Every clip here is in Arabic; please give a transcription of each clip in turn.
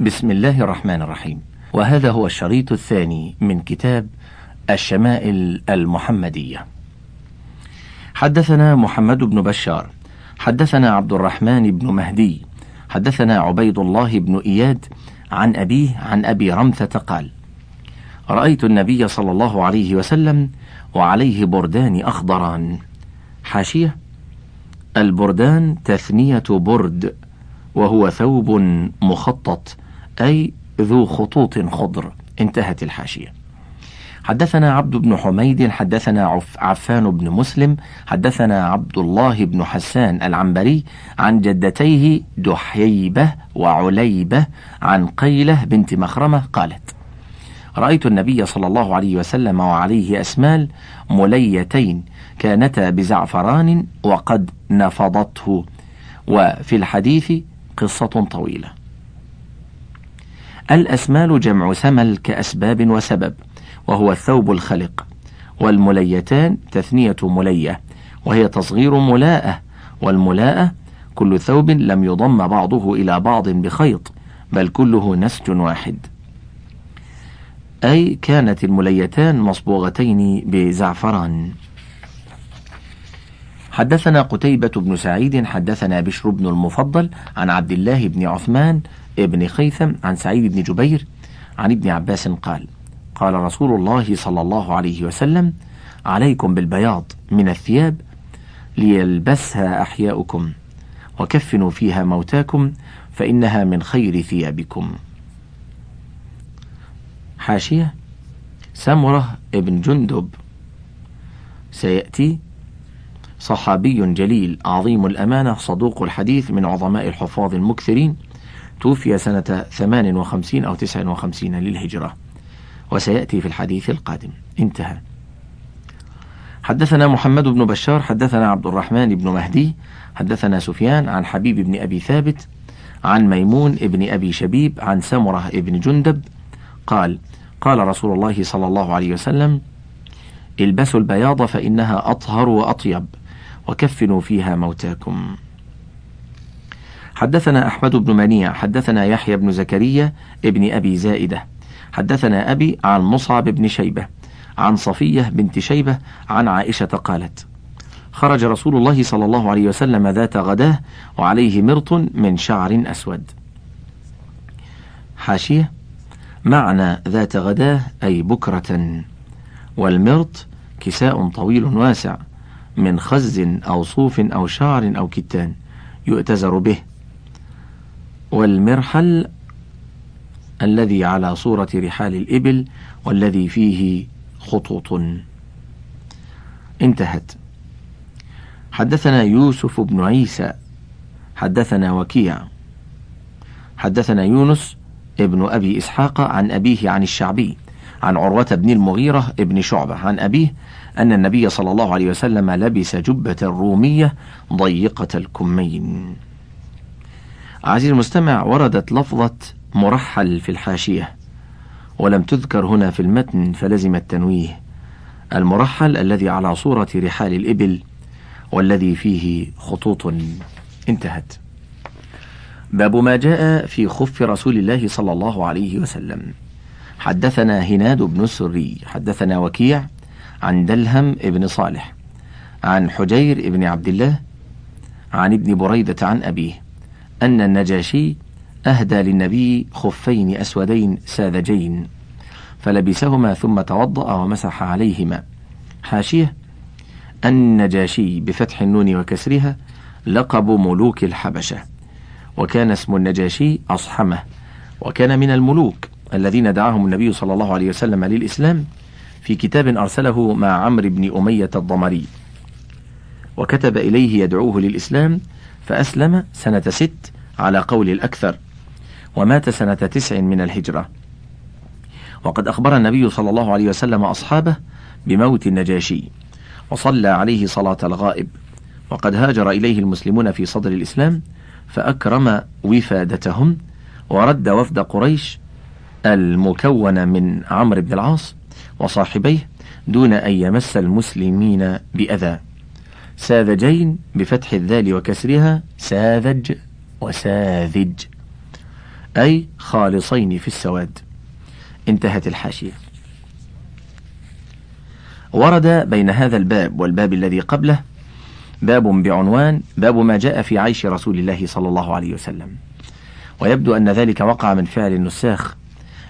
بسم الله الرحمن الرحيم. وهذا هو الشريط الثاني من كتاب الشمائل المحمدية. حدثنا محمد بن بشار حدثنا عبد الرحمن بن مهدي حدثنا عبيد الله بن إياد عن أبيه عن أبي رمثة قال رأيت النبي صلى الله عليه وسلم وعليه بردان أخضران. حاشية البردان تثنية برد وهو ثوب مخطط. أي ذو خطوط خضر. انتهت الحاشية. حدثنا عبد بن حميد حدثنا عف عفان بن مسلم حدثنا عبد الله بن حسان العنبري عن جدتيه دحيبة وعليبة عن قيلة بنت مخرمة قالت رأيت النبي صلى الله عليه وسلم وعليه أسمال مليتين كانتا بزعفران وقد نفضته. وفي الحديث قصة طويلة. الأسمال جمع سمل كأسباب وسبب وهو الثوب الخلق والمليتان تثنية ملية وهي تصغير ملاءة والملاءة كل ثوب لم يضم بعضه إلى بعض بخيط بل كله نسج واحد. أي كانت المليتان مصبوغتين بزعفران. حدثنا قتيبة بن سعيد حدثنا بشر بن المفضل عن عبد الله بن عثمان بن خيثم عن سعيد بن جبير عن ابن عباس قال قال رسول الله صلى الله عليه وسلم عليكم بالبياض من الثياب ليلبسها أحياؤكم وكفنوا فيها موتاكم فإنها من خير ثيابكم. حاشية سمرة ابن جندب. سيأتي صحابي جليل عظيم الأمانة صدوق الحديث من عظماء الحفاظ المكثرين توفي سنة 58 أو 59 للهجرة. وسيأتي في الحديث القادم. انتهى. حدثنا محمد بن بشار حدثنا عبد الرحمن بن مهدي حدثنا سفيان عن حبيب بن أبي ثابت عن ميمون بن أبي شبيب عن سمرة بن جندب قال قال رسول الله صلى الله عليه وسلم البسوا البياض فإنها أطهر وأطيب وكفنوا فيها موتاكم. حدثنا أحمد بن منيع حدثنا يحيى بن زكريا ابن أبي زائدة حدثنا أبي عن مصعب بن شيبة عن صفية بنت شيبة عن عائشة قالت خرج رسول الله صلى الله عليه وسلم ذات غداه وعليه مرط من شعر أسود. حاشية معنى ذات غداه أي بكرة والمرط كساء طويل واسع من خز أو صوف أو شعر أو كتان يؤتزر به. والمرحل الذي على صورة رحال الإبل والذي فيه خطوط. انتهت. حدثنا يوسف بن عيسى. حدثنا وكيع. حدثنا يونس ابن أبي إسحاق عن أبيه عن الشعبي عن عروة بن المغيرة ابن شعبة عن أبيه أن النبي صلى الله عليه وسلم لبس جبة رومية ضيقة الكمين. عزيزي المستمع وردت لفظة مرحل في الحاشية ولم تذكر هنا في المتن فلزم التنويه. المرحل الذي على صورة رحال الإبل والذي فيه خطوط انتهت. باب ما جاء في خف رسول الله صلى الله عليه وسلم. حدثنا هناد بن السري حدثنا وكيع عن دلهم ابن صالح عن حجير ابن عبد الله عن ابن بريدة عن أبيه. أن النجاشي أهدى للنبي خفين أسودين ساذجين فلبسهما ثم توضأ ومسح عليهما. حاشية النجاشي بفتح النون وكسرها لقب ملوك الحبشة وكان اسم النجاشي أصحمة وكان من الملوك الذين دعاهم النبي صلى الله عليه وسلم للإسلام في كتاب أرسله مع عمرو بن أمية الضمري. وكتب إليه يدعوه للإسلام فأسلم سنة ست على قول الأكثر ومات سنة تسع من الهجرة. وقد أخبر النبي صلى الله عليه وسلم أصحابه بموت النجاشي وصلى عليه صلاة الغائب. وقد هاجر إليه المسلمون في صدر الإسلام فأكرم وفادتهم ورد وفد قريش المكون من عمرو بن العاص وصاحبيه دون أن يمس المسلمين بأذى. ساذجين بفتح الذال وكسرها ساذج وساذج. أي خالصين في السواد. انتهت الحاشية. ورد بين هذا الباب والباب الذي قبله باب بعنوان باب ما جاء في عيش رسول الله صلى الله عليه وسلم. ويبدو أن ذلك وقع من فعل النساخ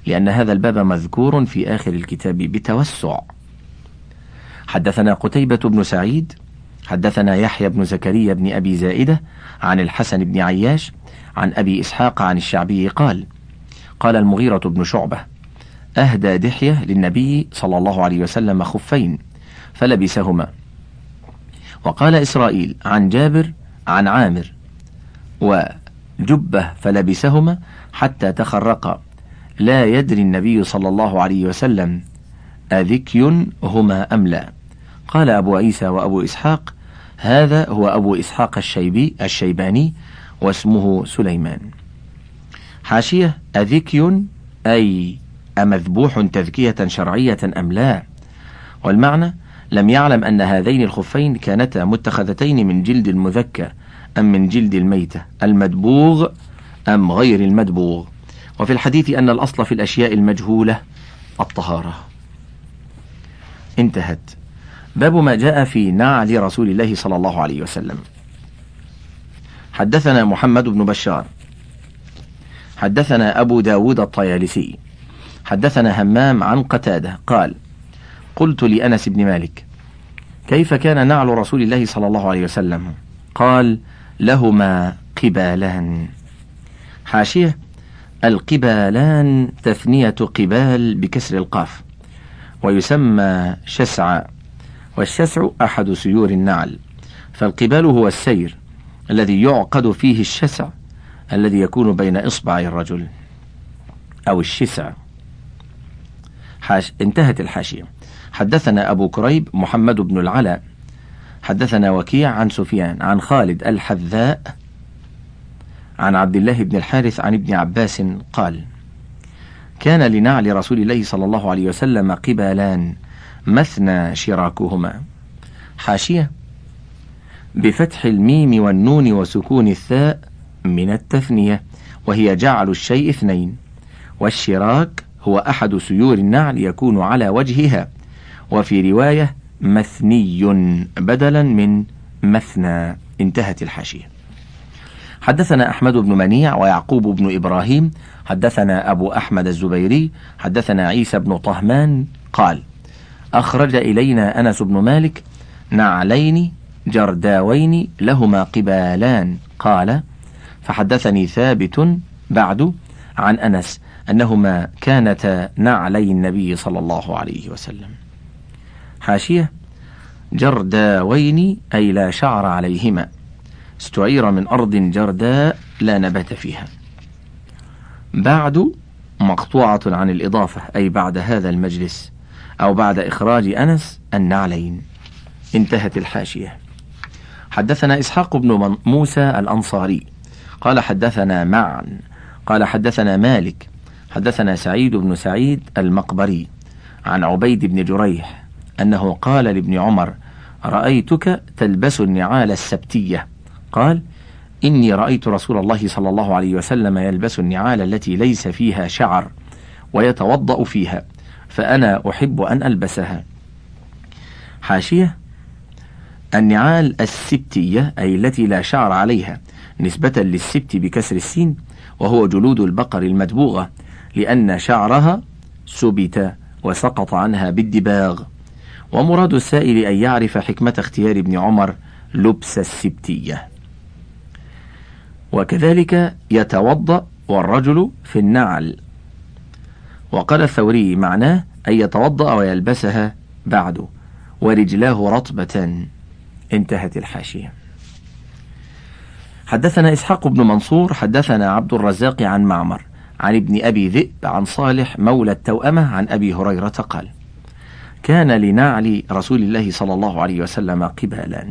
لأن هذا الباب مذكور في آخر الكتاب بتوسع. حدثنا قتيبة بن سعيد حدثنا يحيى بن زكريا بن أبي زائدة عن الحسن بن عياش عن أبي إسحاق عن الشعبي قال قال المغيرة بن شعبة أهدى دحية للنبي صلى الله عليه وسلم خفين فلبسهما. وقال إسرائيل عن جابر عن عامر وجبة فلبسهما حتى تخرقا. لا يدري النبي صلى الله عليه وسلم أذكي هما أم لا. قال أبو عيسى وأبو إسحاق هذا هو أبو إسحاق الشيبي الشيباني واسمه سليمان. حاشية أذكي أي أمذبوح تذكية شرعية أم لا؟ والمعنى لم يعلم أن هذين الخفين كانتا متخذتين من جلد المذكى أم من جلد الميتة المدبوغ أم غير المدبوغ. وفي الحديث أن الأصل في الأشياء المجهولة الطهارة. انتهت. باب ما جاء في نعل رسول الله صلى الله عليه وسلم. حدثنا محمد بن بشار. حدثنا أبو داود الطيالسي. حدثنا همام عن قتادة. قال قلت لأنس بن مالك كيف كان نعل رسول الله صلى الله عليه وسلم؟ قال لهما قبالان. حاشية القبالان تثنية قبال بكسر القاف ويسمى شسع والشسع أحد سيور النعل. فالقبال هو السير الذي يعقد فيه الشسع الذي يكون بين إصبعي الرجل أو الشسع. حاش انتهت الحاشية. حدثنا أبو كريب محمد بن العلاء. حدثنا وكيع عن سفيان عن خالد الحذاء عن عبد الله بن الحارث عن ابن عباس قال كان لنعل رسول الله صلى الله عليه وسلم قبالان مثنى شراكهما. حاشية. بفتح الميم والنون وسكون الثاء من التثنية وهي جعل الشيء اثنين. والشراك هو أحد سيور النعل يكون على وجهها. وفي رواية مثني بدلا من مثنى. انتهت الحاشية. حدثنا أحمد بن منيع ويعقوب بن إبراهيم. حدثنا أبو أحمد الزبيري. حدثنا عيسى بن طهمان. قال أخرج إلينا أنس بن مالك نعلين جرداوين لهما قبالان. قال فحدثني ثابت بعد عن أنس أنهما كانتا نعلي النبي صلى الله عليه وسلم. حاشية جرداوين أي لا شعر عليهما. استعير من أرض جرداء لا نبات فيها. بعد مقطوعة عن الإضافة أي بعد هذا المجلس. أو بعد إخراج أنس النعلين. انتهت الحاشية. حدثنا إسحاق بن موسى الأنصاري. قال حدثنا معا قال حدثنا مالك. حدثنا سعيد بن سعيد المقبري. عن عبيد بن جريح أنه قال لابن عمر رأيتك تلبس النعال السبتية. قال إني رأيت رسول الله صلى الله عليه وسلم يلبس النعال التي ليس فيها شعر ويتوضأ فيها. فأنا أحب أن ألبسها. حاشية. النعال السبتية أي التي لا شعر عليها نسبة للسبت بكسر السين وهو جلود البقر المدبوغة لأن شعرها سبت وسقط عنها بالدباغ. ومراد السائل أن يعرف حكمة اختيار ابن عمر لبس السبتية. وكذلك يتوضأ والرجل في النعل. وقال الثوري معناه أن يتوضأ ويلبسها بعد ورجلاه رطبة. انتهت الحاشية. حدثنا إسحاق بن منصور حدثنا عبد الرزاق عن معمر عن ابن أبي ذئب عن صالح مولى التوأمة عن أبي هريرة قال كان لنعل رسول الله صلى الله عليه وسلم قبالا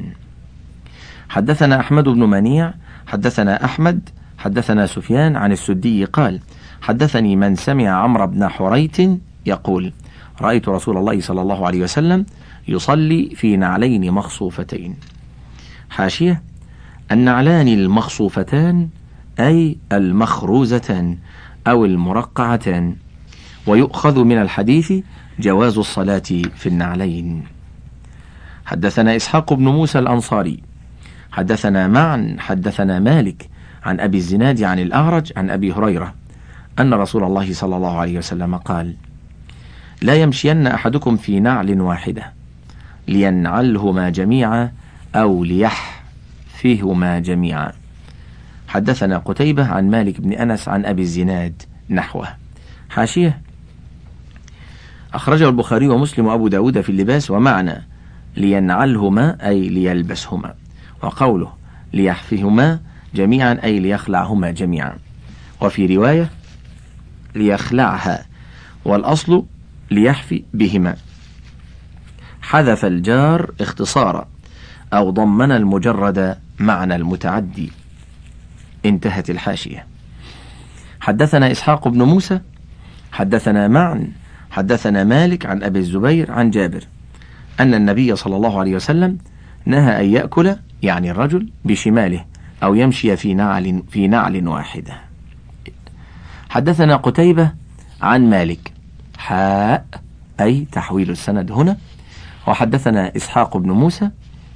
حدثنا أحمد بن منيع حدثنا أحمد حدثنا سفيان عن السدي قال حدثني من سمع عمرو بن حريت يقول رأيت رسول الله صلى الله عليه وسلم يصلي في نعلين مخصوفتين. حاشية النعلان المخصوفتان أي المخروزتان أو المرقعتان. ويؤخذ من الحديث جواز الصلاة في النعلين. حدثنا إسحاق بن موسى الأنصاري. حدثنا معا حدثنا مالك عن أبي الزناد عن الأعرج عن أبي هريرة. أن رسول الله صلى الله عليه وسلم قال لا يمشين أحدكم في نعل واحدة لينعلهما جميعا أو ليحفهما جميعا. حدثنا قتيبة عن مالك بن أنس عن أبي الزناد نحوه. حاشية. أخرجه البخاري ومسلم وأبو داود في اللباس ومعنى لينعلهما أي ليلبسهما وقوله ليحفهما جميعا أي ليخلعهما جميعا. وفي رواية ليخلعها والأصل ليحفي بهما. حذف الجار اختصارا أو ضمن المجرد معنى المتعدي. انتهت الحاشية. حدثنا إسحاق بن موسى حدثنا معن حدثنا مالك عن أبي الزبير عن جابر أن النبي صلى الله عليه وسلم نهى أن يأكل يعني الرجل بشماله أو يمشي في نعل في نعل واحدة. حدثنا قتيبة عن مالك. حاء أي تحويل السند هنا. وحدثنا إسحاق بن موسى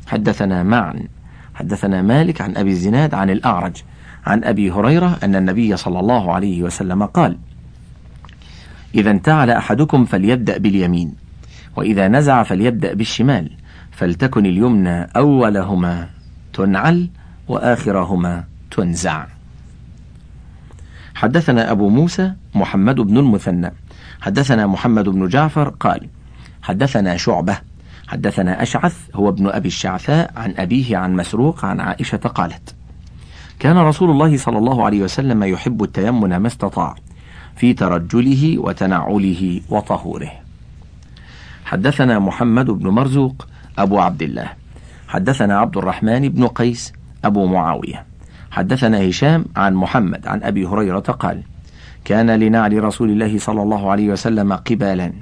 حدثنا معا حدثنا مالك عن أبي الزناد عن الأعرج عن أبي هريرة أن النبي صلى الله عليه وسلم قال إذا انتعل أحدكم فليبدأ باليمين وإذا نزع فليبدأ بالشمال فلتكن اليمنى أولهما تنعل وآخرهما تنزع. حدثنا أبو موسى محمد بن المثنى. حدثنا محمد بن جعفر قال حدثنا شعبة. حدثنا أشعث هو ابن أبي الشعثاء عن أبيه عن مسروق عن عائشة قالت كان رسول الله صلى الله عليه وسلم يحب التيمن ما استطاع في ترجله وتنعله وطهوره. حدثنا محمد بن مرزوق أبو عبد الله. حدثنا عبد الرحمن بن قيس أبو معاوية. حدثنا هشام عن محمد عن أبي هريرة قال كان لنعل رسول الله صلى الله عليه وسلم قبالا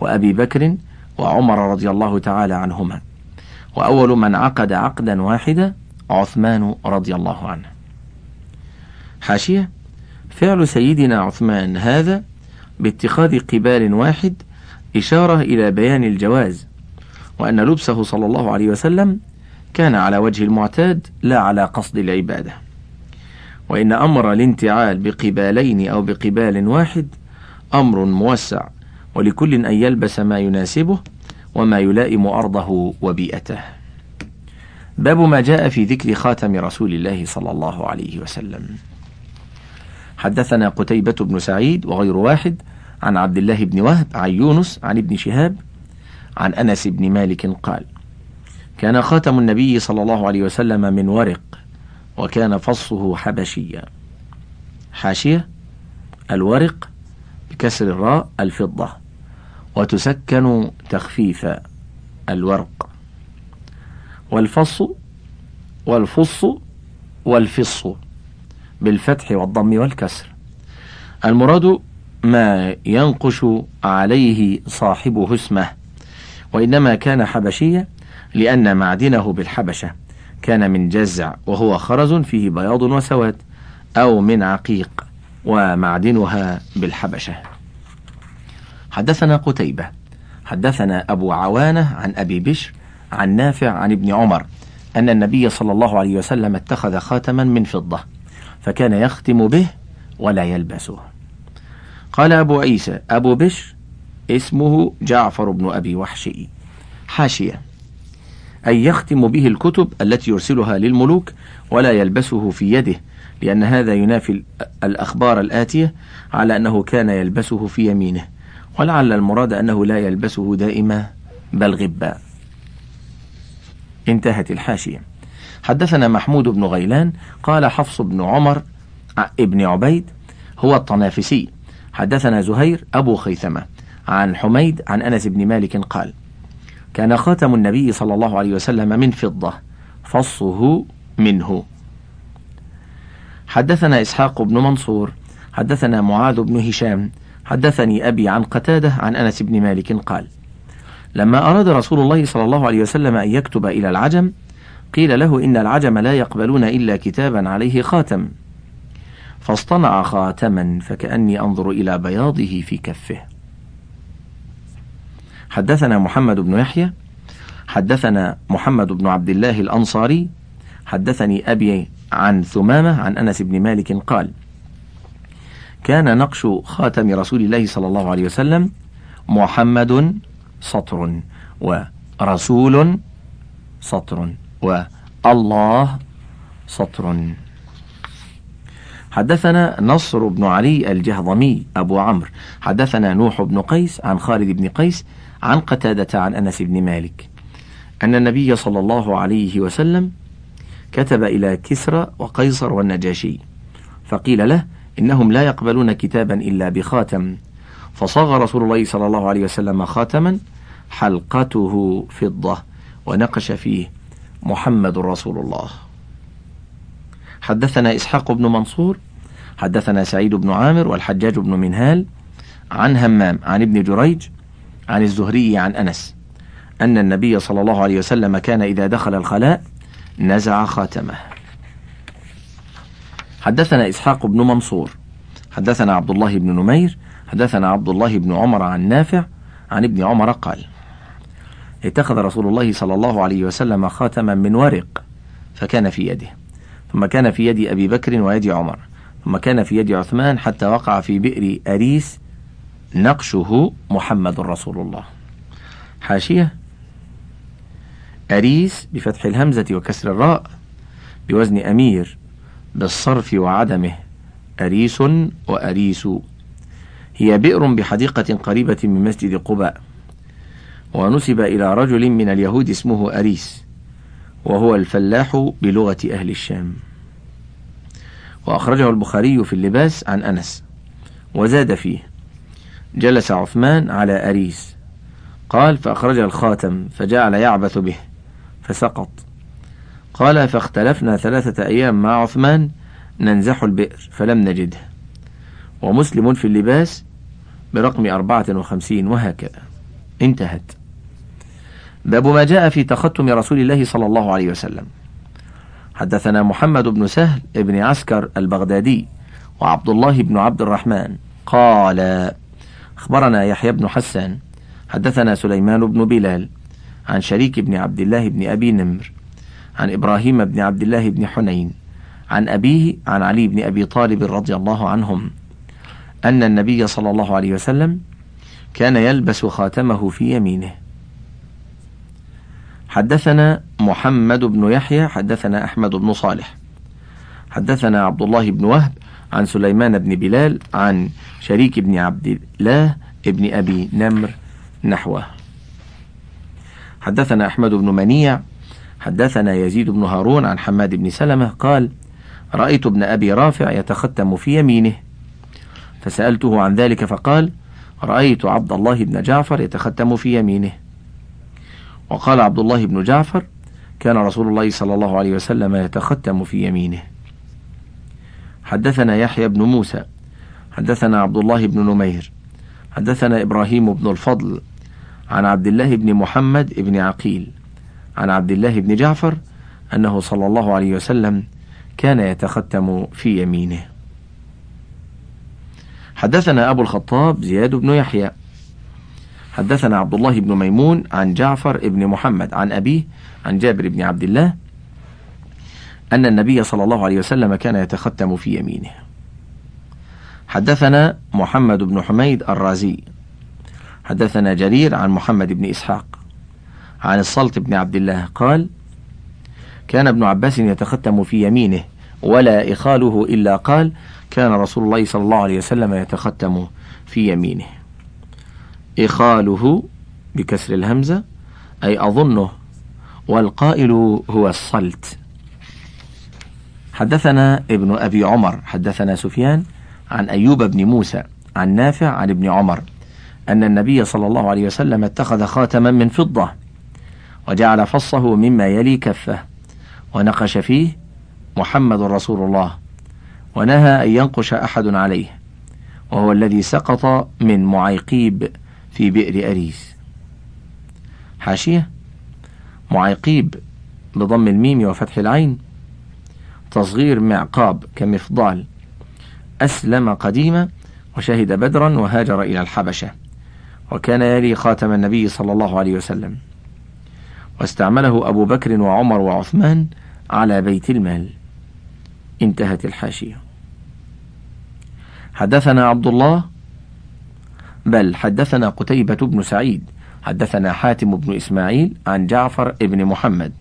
وأبي بكر وعمر رضي الله تعالى عنهما وأول من عقد عقدا واحدا عثمان رضي الله عنه. حاشية فعل سيدنا عثمان هذا باتخاذ قبال واحد إشارة إلى بيان الجواز وأن لبسه صلى الله عليه وسلم كان على وجه المعتاد لا على قصد العبادة. وإن أمر الانتعال بقبالين أو بقبال واحد أمر موسع ولكل أن يلبس ما يناسبه وما يلائم أرضه وبيئته. باب ما جاء في ذكر خاتم رسول الله صلى الله عليه وسلم. حدثنا قتيبة بن سعيد وغير واحد عن عبد الله بن وهب عن يونس عن ابن شهاب عن أنس بن مالك قال كان خاتم النبي صلى الله عليه وسلم من ورق وكان فصه حبشيا حاشية الورق بكسر الراء الفضة وتسكن تخفيف الورق. والفص والفص والفص بالفتح والضم والكسر. المراد ما ينقش عليه صاحبه اسمه وإنما كان حبشيا لأن معدنه بالحبشة كان من جزع وهو خرز فيه بياض وسواد أو من عقيق ومعدنها بالحبشة. حدثنا قتيبة حدثنا أبو عوانة عن أبي بشر عن نافع عن ابن عمر أن النبي صلى الله عليه وسلم اتخذ خاتما من فضة فكان يختم به ولا يلبسه. قال أبو عيسى أبو بشر اسمه جعفر بن أبي وحشي حاشية. أي يختم به الكتب التي يرسلها للملوك ولا يلبسه في يده لأن هذا ينافي الأخبار الآتية على أنه كان يلبسه في يمينه ولعل المراد أنه لا يلبسه دائما بل غبا انتهت الحاشية. حدثنا محمود بن غيلان قال حفص بن عمر ابن عبيد هو الطنافسي. حدثنا زهير أبو خيثمة. عن حميد عن أنس بن مالك قال كان خاتم النبي صلى الله عليه وسلم من فضة فصه منه. حدثنا إسحاق بن منصور حدثنا معاذ بن هشام حدثني أبي عن قتادة عن أنس بن مالك قال لما أراد رسول الله صلى الله عليه وسلم أن يكتب إلى العجم قيل له إن العجم لا يقبلون إلا كتابا عليه خاتم. فاصطنع خاتما فكأني أنظر إلى بياضه في كفه. حدثنا محمد بن يحيى حدثنا محمد بن عبد الله الأنصاري حدثني أبي عن ثمامة عن أنس بن مالك قال كان نقش خاتم رسول الله صلى الله عليه وسلم محمد سطر ورسول سطر والله سطر. حدثنا نصر بن علي الجهضمي أبو عمرو حدثنا نوح بن قيس عن خالد بن قيس عن قتادة عن أنس بن مالك أن النبي صلى الله عليه وسلم كتب إلى كسرى وقيصر والنجاشي فقيل له إنهم لا يقبلون كتابا إلا بخاتم. فصاغ رسول الله صلى الله عليه وسلم خاتما حلقته فضة ونقش فيه محمد رسول الله. حدثنا إسحاق بن منصور حدثنا سعيد بن عامر والحجاج بن منهال عن همام عن ابن جريج عن الزهري عن أنس أن النبي صلى الله عليه وسلم كان إذا دخل الخلاء نزع خاتمه. حدثنا إسحاق بن منصور حدثنا عبد الله بن نمير حدثنا عبد الله بن عمر عن نافع عن ابن عمر قال اتخذ رسول الله صلى الله عليه وسلم خاتما من ورق فكان في يده ثم كان في يد أبي بكر ويد عمر ثم كان في يد عثمان حتى وقع في بئر أريس نقشه محمد رسول الله. حاشية. أريس بفتح الهمزة وكسر الراء بوزن أمير بالصرف وعدمه. أريس وأريس. هي بئر بحديقة قريبة من مسجد قباء. ونسب إلى رجل من اليهود اسمه أريس وهو الفلاح بلغة أهل الشام. وأخرجه البخاري في اللباس عن أنس وزاد فيه. جلس عثمان على أريس. قال فأخرج الخاتم فجعل يعبث به فسقط. قال فاختلفنا ثلاثة أيام مع عثمان ننزح البئر فلم نجده. ومسلم في اللباس برقم أربعة وخمسين وهكذا. انتهت. باب ما جاء في تختم رسول الله صلى الله عليه وسلم. حدثنا محمد بن سهل بن عسكر البغدادي وعبد الله بن عبد الرحمن. قال أخبرنا يحيى بن حسان حدثنا سليمان بن بلال عن شريك بن عبد الله بن أبي نمر عن إبراهيم بن عبد الله بن حنين عن أبيه عن علي بن أبي طالب رضي الله عنهم أن النبي صلى الله عليه وسلم كان يلبس خاتمه في يمينه. حدثنا محمد بن يحيى حدثنا أحمد بن صالح حدثنا عبد الله بن وهب عن سليمان بن بلال عن شريك بن عبد الله بن أبي نمر نحوه. حدثنا أحمد بن منيع حدثنا يزيد بن هارون عن حماد بن سلمة قال رأيت ابن أبي رافع يتختم في يمينه. فسألته عن ذلك فقال رأيت عبد الله بن جعفر يتختم في يمينه. وقال عبد الله بن جعفر كان رسول الله صلى الله عليه وسلم يتختم في يمينه. حدثنا يحيى بن موسى حدثنا عبد الله بن نمير حدثنا إبراهيم بن الفضل عن عبد الله بن محمد بن عقيل عن عبد الله بن جعفر أنه صلى الله عليه وسلم كان يتختم في يمينه. حدثنا أبو الخطاب زياد بن يحيى حدثنا عبد الله بن ميمون عن جعفر بن محمد عن أبيه عن جابر بن عبد الله أن النبي صلى الله عليه وسلم كان يتختم في يمينه. حدثنا محمد بن حميد الرازي. حدثنا جرير عن محمد بن إسحاق. عن الصلت بن عبد الله قال كان ابن عباس يتختم في يمينه ولا إخاله إلا قال كان رسول الله صلى الله عليه وسلم يتختم في يمينه. إخاله بكسر الهمزة أي أظنه والقائل هو الصلت. حدثنا ابن أبي عمر حدثنا سفيان عن أيوب بن موسى عن نافع عن ابن عمر أن النبي صلى الله عليه وسلم اتخذ خاتما من فضة وجعل فصه مما يلي كفه ونقش فيه محمد رسول الله ونهى أن ينقش أحد عليه وهو الذي سقط من معيقيب في بئر أريس. حاشية معيقيب بضم الميم وفتح العين تصغير معقاب كمفضال. أسلم قديما وشهد بدرا وهاجر إلى الحبشة. وكان يلي خاتم النبي صلى الله عليه وسلم. واستعمله أبو بكر وعمر وعثمان على بيت المال. انتهت الحاشية. حدثنا عبد الله بل حدثنا قتيبة بن سعيد. حدثنا حاتم بن إسماعيل عن جعفر بن محمد.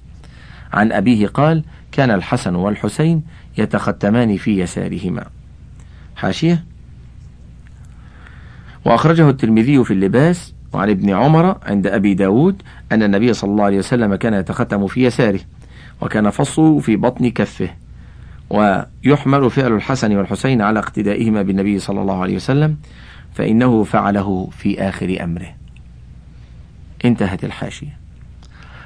عن أبيه قال كان الحسن والحسين يتختمان في يسارهما. حاشية؟ وأخرجه الترمذي في اللباس وعن ابن عمر عند أبي داود أن النبي صلى الله عليه وسلم كان يتختم في يساره وكان فصه في بطن كفه ويحمل فعل الحسن والحسين على اقتدائهما بالنبي صلى الله عليه وسلم فإنه فعله في آخر أمره. انتهت الحاشية.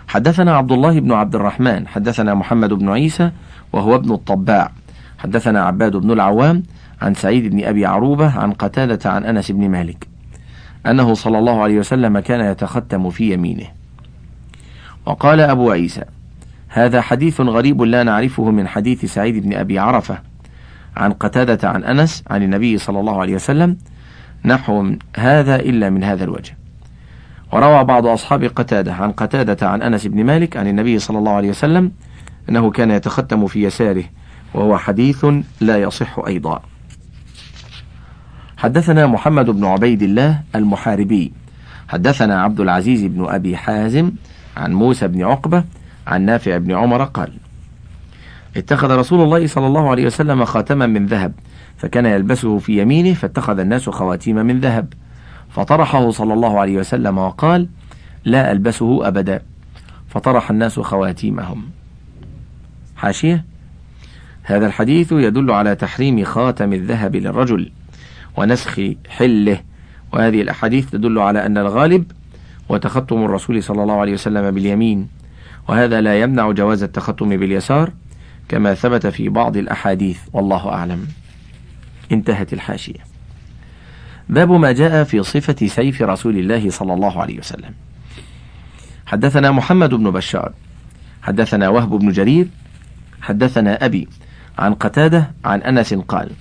حدثنا عبد الله بن عبد الرحمن حدثنا محمد بن عيسى وهو ابن الطباع. حدثنا عباد بن العوام عن سعيد بن أبي عروبة عن قتادة عن أنس بن مالك أنه صلى الله عليه وسلم كان يتختم في يمينه. وقال أبو عيسى هذا حديث غريب لا نعرفه من حديث سعيد بن أبي عرفة عن قتادة عن أنس عن النبي صلى الله عليه وسلم نحو هذا إلا من هذا الوجه. وروى بعض أصحاب قتادة عن قتادة عن أنس بن مالك عن النبي صلى الله عليه وسلم أنه كان يتختم في يساره وهو حديث لا يصح أيضا. حدثنا محمد بن عبيد الله المحاربي. حدثنا عبد العزيز بن أبي حازم عن موسى بن عقبة عن نافع بن عمر قال اتخذ رسول الله صلى الله عليه وسلم خاتما من ذهب فكان يلبسه في يمينه فاتخذ الناس خواتيم من ذهب. فطرحه صلى الله عليه وسلم وقال لا ألبسه أبدا. فطرح الناس خواتيمهم. حاشية؟ هذا الحديث يدل على تحريم خاتم الذهب للرجل ونسخ حله. وهذه الأحاديث تدل على أن الغالب وتختم الرسول صلى الله عليه وسلم باليمين. وهذا لا يمنع جواز التختم باليسار كما ثبت في بعض الأحاديث. والله أعلم. انتهت الحاشية. باب ما جاء في صفة سيف رسول الله صلى الله عليه وسلم. حدثنا محمد بن بشار حدثنا وهب بن جرير حدثنا أبي عن قتادة عن أنس قال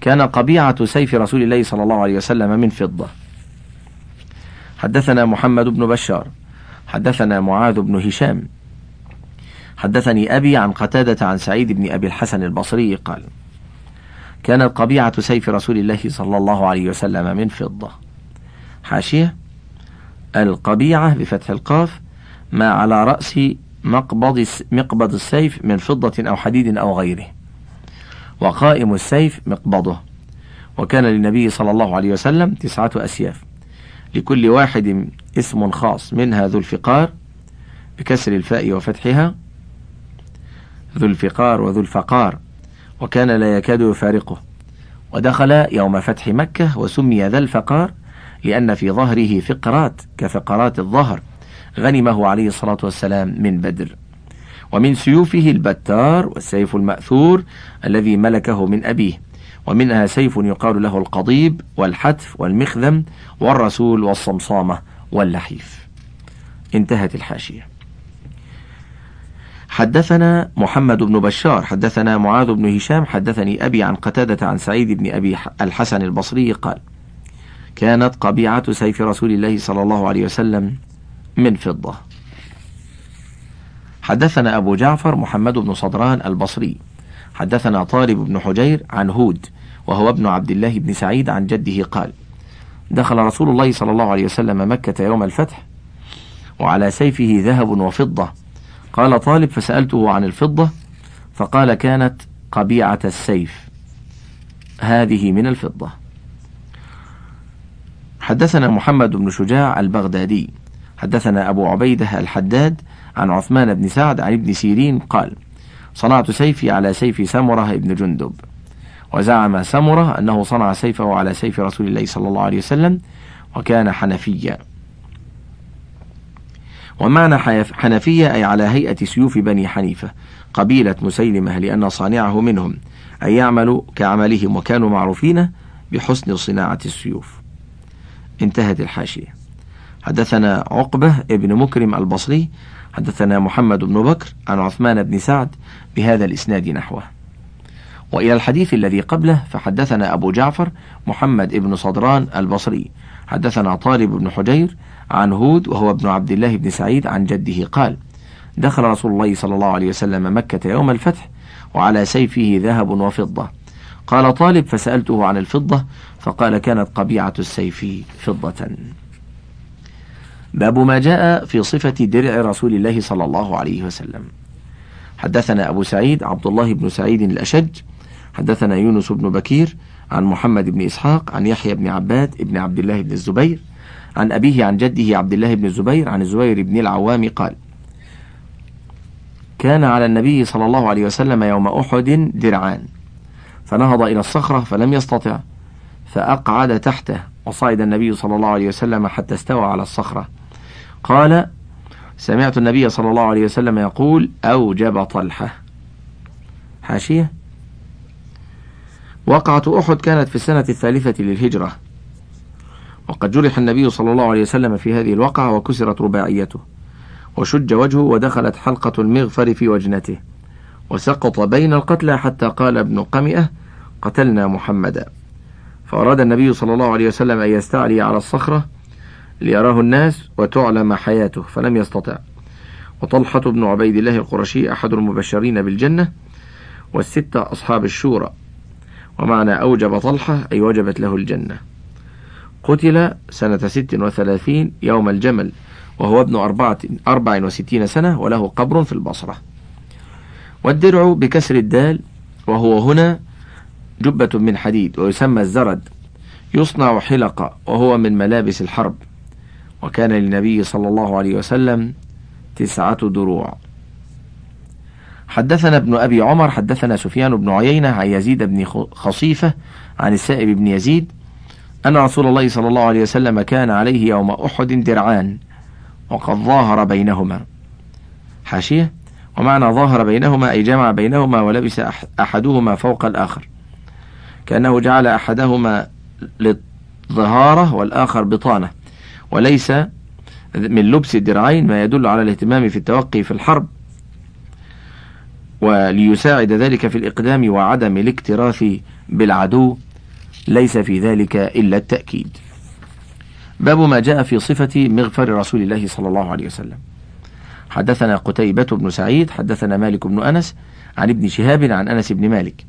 كان قبيعة سيف رسول الله صلى الله عليه وسلم من فضة. حدثنا محمد بن بشار حدثنا معاذ بن هشام. حدثني أبي عن قتادة عن سعيد بن أبي الحسن البصري قال كانت قبيعة سيف رسول الله صلى الله عليه وسلم من فضة. حاشية؟ القبيعة بفتح القاف ما على رأس مقبض مقبض السيف من فضة أو حديد أو غيره. وقائم السيف مقبضه. وكان للنبي صلى الله عليه وسلم تسعة أسياف. لكل واحد اسم خاص منها ذو الفقار بكسر الفاء وفتحها. ذو الفقار وذو الفقار. وكان لا يكاد يفارقه. ودخل يوم فتح مكة وسمي ذا الفقار لأن في ظهره فقرات كفقرات الظهر غنمه عليه الصلاة والسلام من بدر. ومن سيوفه البتار والسيف المأثور الذي ملكه من أبيه. ومنها سيف يقال له القضيب والحتف والمخذم والرسول والصمصامة واللحيف. انتهت الحاشية. حدثنا محمد بن بشار حدثنا معاذ بن هشام حدثني أبي عن قتادة عن سعيد بن أبي الحسن البصري قال كانت قبيعة سيف رسول الله صلى الله عليه وسلم من فضة. حدثنا أبو جعفر محمد بن صدران البصري. حدثنا طالب بن حجير عن هود وهو ابن عبد الله بن سعيد عن جده قال دخل رسول الله صلى الله عليه وسلم مكة يوم الفتح وعلى سيفه ذهب وفضة قال طالب فسألته عن الفضة فقال كانت قبيعة السيف. هذه من الفضة. حدثنا محمد بن شجاع البغدادي. حدثنا أبو عبيدة الحداد عن عثمان بن سعد عن ابن سيرين قال صنعت سيفي على سيف سمرة بن جندب. وزعم سمرة أنه صنع سيفه على سيف رسول الله صلى الله عليه وسلم وكان حنفيا. ومعنى حنفية أي على هيئة سيوف بني حنيفة. قبيلة مسيلمة لأن صانعه منهم أي يعمل كعملهم وكانوا معروفين بحسن صناعة السيوف. انتهت الحاشية. حدثنا عقبة ابن مكرم البصري حدثنا محمد بن بكر عن عثمان بن سعد بهذا الإسناد نحوه. وإلى الحديث الذي قبله فحدثنا أبو جعفر محمد بن صدران البصري حدثنا طالب بن حجير عن هود وهو ابن عبد الله بن سعيد عن جده. قال دخل رسول الله صلى الله عليه وسلم مكة يوم الفتح وعلى سيفه ذهب وفضة. قال طالب فسألته عن الفضة فقال كانت قبيعة السيف فضة. باب ما جاء في صفة درع رسول الله صلى الله عليه وسلم. حدثنا أبو سعيد عبد الله بن سعيد الأشج. حدثنا يونس بن بكير عن محمد بن إسحاق عن يحيى بن عباد بن عبد الله بن الزبير. عن أبيه عن جده عبد الله بن الزبير عن الزبير بن العوام قال كان على النبي صلى الله عليه وسلم يوم أحد درعان فنهض إلى الصخرة فلم يستطع فأقعد تحته وصعد النبي صلى الله عليه وسلم حتى استوى على الصخرة. قال سمعت النبي صلى الله عليه وسلم يقول أوجب طلحة. حاشية. وقعة أحد كانت في السنة الثالثة للهجرة. وقد جرح النبي صلى الله عليه وسلم في هذه الوقعة وكسرت رباعيته. وشج وجهه ودخلت حلقة المغفر في وجنته. وسقط بين القتلى حتى قال ابن قمئة قتلنا محمدا. فأراد النبي صلى الله عليه وسلم أن يستعلي على الصخرة ليراه الناس وتعلم حياته فلم يستطع. وطلحة بن عبيد الله القرشي أحد المبشرين بالجنة والستة أصحاب الشورى. ومعنى أوجب طلحة أي وجبت له الجنة. قتل سنة ست وثلاثين يوم الجمل وهو ابن أربعة أربع وستين سنة وله قبر في البصرة. والدرع بكسر الدال وهو هنا جبة من حديد ويسمى الزرد. يصنع حلقة وهو من ملابس الحرب. وكان للنبي صلى الله عليه وسلم تسعة دروع. حدثنا ابن أبي عمر حدثنا سفيان بن عيينة عن يزيد بن خصيفة عن السائب بن يزيد أن رسول الله صلى الله عليه وسلم كان عليه يوم أحد درعان وقد ظاهر بينهما. حاشية؟ ومعنى ظاهر بينهما أي جمع بينهما ولبس أحدهما فوق الآخر. كأنه جعل أحدهما للظهارة والآخر بطانة وليس من لبس الدرعين ما يدل على الاهتمام في التوقي في الحرب. وليساعد ذلك في الإقدام وعدم الاكتراث بالعدو ليس في ذلك إلا التأكيد. باب ما جاء في صفة مغفر رسول الله صلى الله عليه وسلم. حدثنا قتيبة بن سعيد حدثنا مالك بن أنس عن ابن شهاب عن أنس بن مالك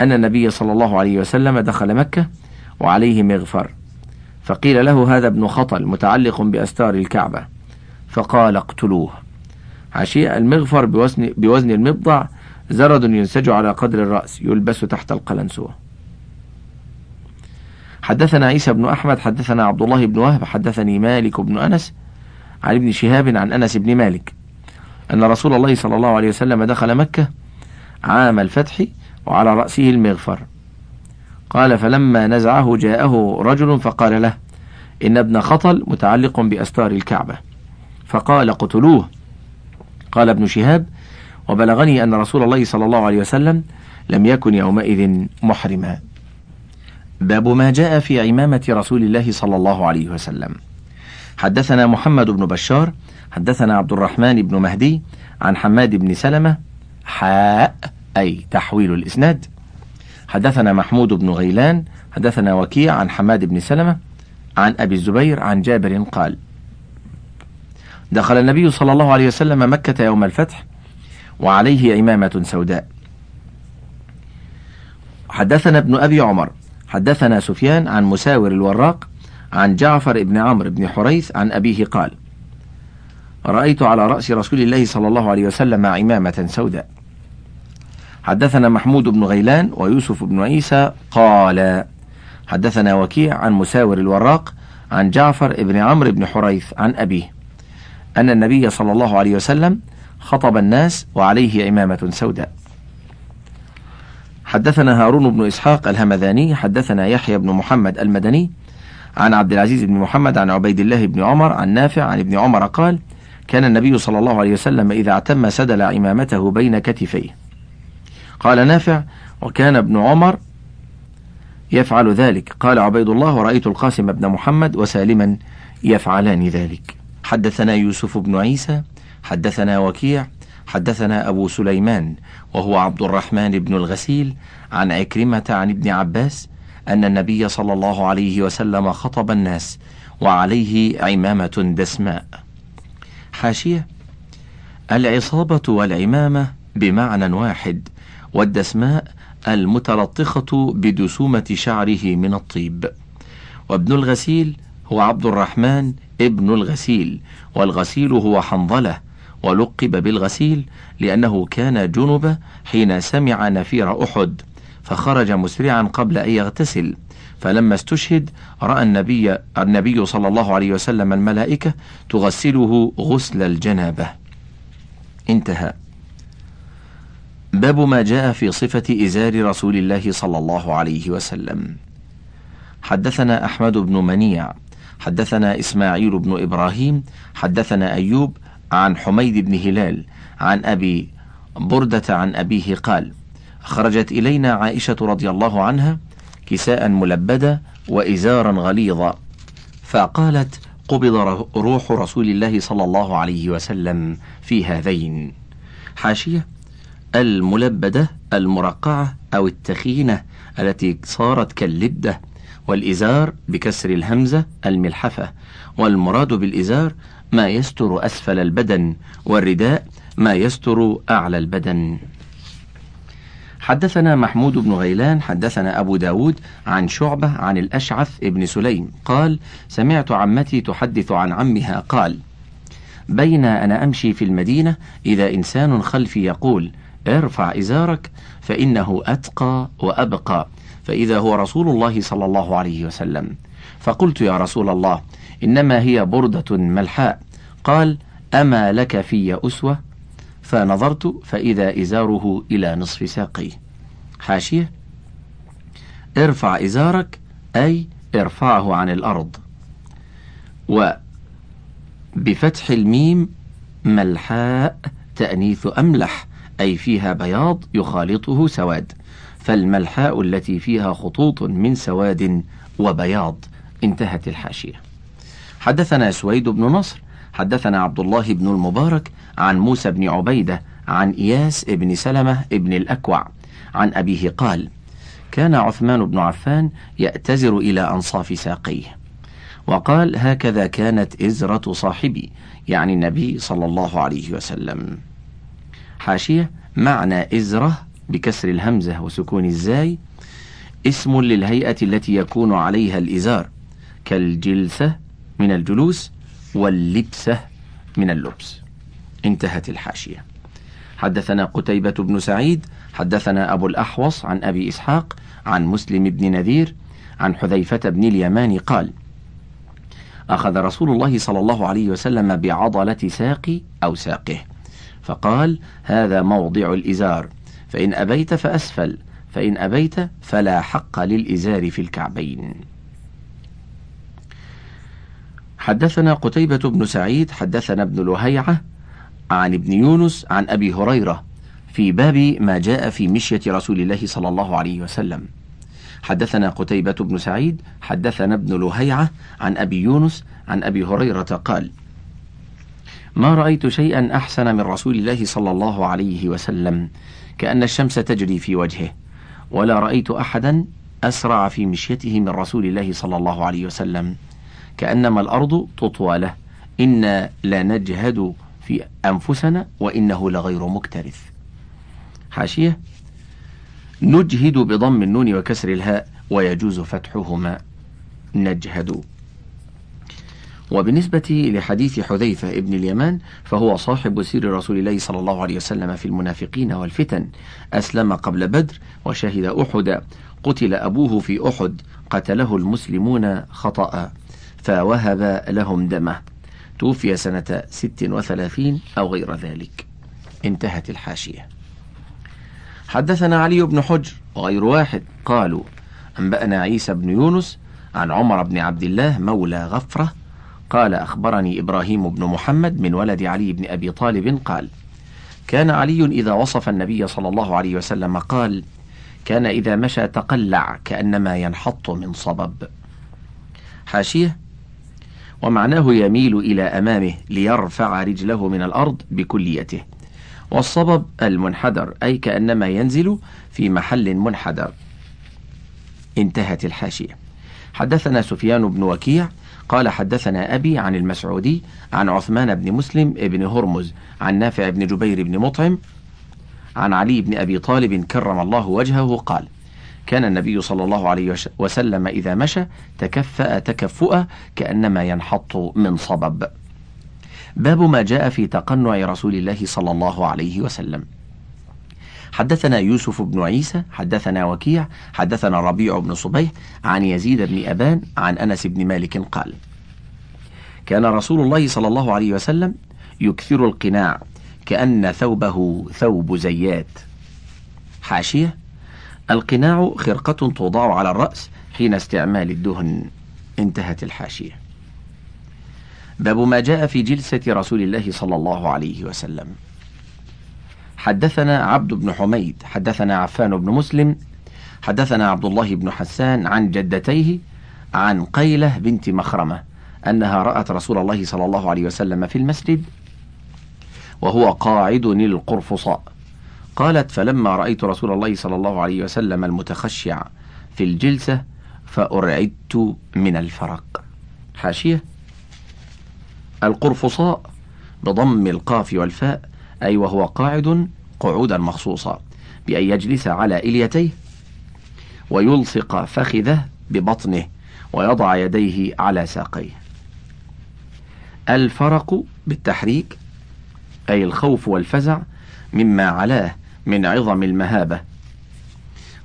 أن النبي صلى الله عليه وسلم دخل مكة وعليه مغفر. فقيل له هذا ابن خطل متعلق بأستار الكعبة. فقال اقتلوه. عشية المغفر بوزن, بوزن المبضع زرد ينسج على قدر الرأس يلبس تحت القلنسوة. حدثنا عيسى بن أحمد حدثنا عبد الله بن وهب حدثني مالك بن أنس عن ابن شهاب عن أنس بن مالك أن رسول الله صلى الله عليه وسلم دخل مكة عام الفتح وعلى رأسه المغفر. قال فلما نزعه جاءه رجل فقال له إن ابن خطل متعلق بأستار الكعبة. فقال قتلوه. قال ابن شهاب وبلغني أن رسول الله صلى الله عليه وسلم لم يكن يومئذ محرما. باب ما جاء في عمامة رسول الله صلى الله عليه وسلم. حدثنا محمد بن بشار حدثنا عبد الرحمن بن مهدي عن حماد بن سلمة حاء أي تحويل الإسناد. حدثنا محمود بن غيلان حدثنا وكيع عن حماد بن سلمة عن أبي الزبير عن جابر قال دخل النبي صلى الله عليه وسلم مكة يوم الفتح وعليه عمامة سوداء. حدثنا ابن أبي عمر حدثنا سفيان عن مساور الوراق عن جعفر بن عمرو بن حريث عن أبيه قال رأيت على رأس رسول الله صلى الله عليه وسلم عمامة سوداء. حدثنا محمود بن غيلان ويوسف بن عيسى قال حدثنا وكيع عن مساور الوراق عن جعفر بن عمرو بن حريث عن أبيه أن النبي صلى الله عليه وسلم خطب الناس وعليه عمامة سوداء. حدثنا هارون بن إسحاق الهمذاني حدثنا يحيى بن محمد المدني عن عبد العزيز بن محمد عن عبيد الله بن عمر عن نافع عن ابن عمر قال كان النبي صلى الله عليه وسلم إذا اعتم سدل عمامته بين كتفيه. قال نافع وكان ابن عمر يفعل ذلك. قال عبيد الله ورأيت القاسم بن محمد وسالما يفعلان ذلك. حدثنا يوسف بن عيسى حدثنا وكيع حدثنا أبو سليمان وهو عبد الرحمن بن الغسيل عن عكرمة عن ابن عباس أن النبي صلى الله عليه وسلم خطب الناس وعليه عمامة دسماء. حاشية: العصابة والعمامة بمعنى واحد، والدسماء المتلطخة بدسومة شعره من الطيب. وابن الغسيل هو عبد الرحمن ابن الغسيل، والغسيل هو حنظلة، ولقب بالغسيل لأنه كان جنب حين سمع نفير أحد فخرج مسرعا قبل أن يغتسل فلما استشهد رأى النبي النبي صلى الله عليه وسلم الملائكة تغسله غسل الجنابة. انتهى. باب ما جاء في صفة إزار رسول الله صلى الله عليه وسلم. حدثنا أحمد بن منيع، حدثنا إسماعيل بن إبراهيم، حدثنا أيوب عن حميد بن هلال، عن أبي بردة عن أبيه قال: خرجت إلينا عائشة رضي الله عنها كساء ملبدا وإزارا غليظا فقالت قبض روح رسول الله صلى الله عليه وسلم في هذين حاشية الملبدة المرقعة أو التخينة التي صارت كاللبدة والإزار بكسر الهمزة الملحفة والمراد بالإزار ما يستر أسفل البدن والرداء ما يستر أعلى البدن. حدثنا محمود بن غيلان حدثنا أبو داود عن شعبة عن الأشعث ابن سليم قال سمعت عمتي تحدث عن عمها قال بين أنا أمشي في المدينة إذا إنسان خلفي يقول ارفع إزارك فإنه أتقى وأبقى فإذا هو رسول الله صلى الله عليه وسلم. فقلت يا رسول الله إنما هي بردة ملحاء قال أما لك في أسوة؟ فنظرت فإذا إزاره إلى نصف ساقيه. حاشية. ارفع إزارك أي ارفعه عن الأرض. وبفتح الميم ملحاء تأنيث أملح أي فيها بياض يخالطه سواد. فالملحاء التي فيها خطوط من سواد وبياض. انتهت الحاشية. حدثنا سويد بن نصر حدثنا عبد الله بن المبارك عن موسى بن عبيدة عن إياس بن سلمة بن الأكوع عن أبيه قال كان عثمان بن عفان يأتزر إلى أنصاف ساقيه وقال هكذا كانت إزرة صاحبي يعني النبي صلى الله عليه وسلم. حاشية معنى إزرة بكسر الهمزة وسكون الزاي اسم للهيئة التي يكون عليها الإزار كالجلسة من الجلوس واللبسة من اللبس. انتهت الحاشية. حدثنا قتيبة بن سعيد حدثنا أبو الأحوص عن أبي إسحاق عن مسلم بن نذير عن حذيفة بن اليمان قال أخذ رسول الله صلى الله عليه وسلم بعضلة ساقي أو ساقه فقال هذا موضع الإزار فإن أبيت فأسفل فإن أبيت فلا حق للإزار في الكعبين. حدثنا قتيبة بن سعيد حدثنا ابن لهيعة عن ابن يونس عن أبي هريرة في باب ما جاء في مشية رسول الله صلى الله عليه وسلم. حدثنا قتيبة بن سعيد حدثنا ابن لهيعة عن أبي يونس عن أبي هريرة قال ما رأيت شيئا أحسن من رسول الله صلى الله عليه وسلم كأن الشمس تجري في وجهه ولا رأيت أحدا أسرع في مشيته من رسول الله صلى الله عليه وسلم. كأنما الأرض تطوى له. إنا لنجهد في أنفسنا وإنه لغير مكترث. حاشية. نجهد بضم النون وكسر الهاء ويجوز فتحهما. نجهد. وبالنسبة لحديث حذيفة ابن اليمان فهو صاحب سير رسول الله صلى الله عليه وسلم في المنافقين والفتن. أسلم قبل بدر وشهد أحد. قتل أبوه في أحد. قتله المسلمون خطأ. فوهب لهم دمه. توفي سنة ست وثلاثين أو غير ذلك. انتهت الحاشية. حدثنا علي بن حجر وغير واحد قالوا أنبأنا عيسى بن يونس عن عمر بن عبد الله مولى غفرة. قال أخبرني إبراهيم بن محمد من ولد علي بن أبي طالب قال كان علي إذا وصف النبي صلى الله عليه وسلم قال كان إذا مشى تقلع كأنما ينحط من صبب. حاشية ومعناه يميل إلى أمامه ليرفع رجله من الأرض بكليته. والصبب المنحدر أي كأنما ينزل في محل منحدر. انتهت الحاشية. حدثنا سفيان بن وكيع قال حدثنا أبي عن المسعودي عن عثمان بن مسلم بن هرمز عن نافع بن جبير بن مطعم عن علي بن أبي طالب كرم الله وجهه قال كان النبي صلى الله عليه وسلم إذا مشى تكفأ تكفؤا كأنما ينحط من صبب. باب ما جاء في تقنع رسول الله صلى الله عليه وسلم. حدثنا يوسف بن عيسى حدثنا وكيع حدثنا ربيع بن صبيح عن يزيد بن أبان عن أنس بن مالك قال كان رسول الله صلى الله عليه وسلم يكثر القناع كأن ثوبه ثوب زيات. حاشية القناع خرقة توضع على الرأس حين استعمال الدهن. انتهت الحاشية. باب ما جاء في جلسة رسول الله صلى الله عليه وسلم. حدثنا عبد بن حميد حدثنا عفان بن مسلم حدثنا عبد الله بن حسان عن جدتيه عن قيلة بنت مخرمة أنها رأت رسول الله صلى الله عليه وسلم في المسجد وهو قاعد القرفصاء. قالت فلما رأيت رسول الله صلى الله عليه وسلم المتخشع في الجلسة فأرعدت من الفرق. حاشية. القرفصاء بضم القاف والفاء أي وهو قاعد قعودا مخصوصة بأن يجلس على إليتيه ويلصق فخذه ببطنه ويضع يديه على ساقيه. الفرق بالتحريك أي الخوف والفزع مما علاه من عظم المهابة.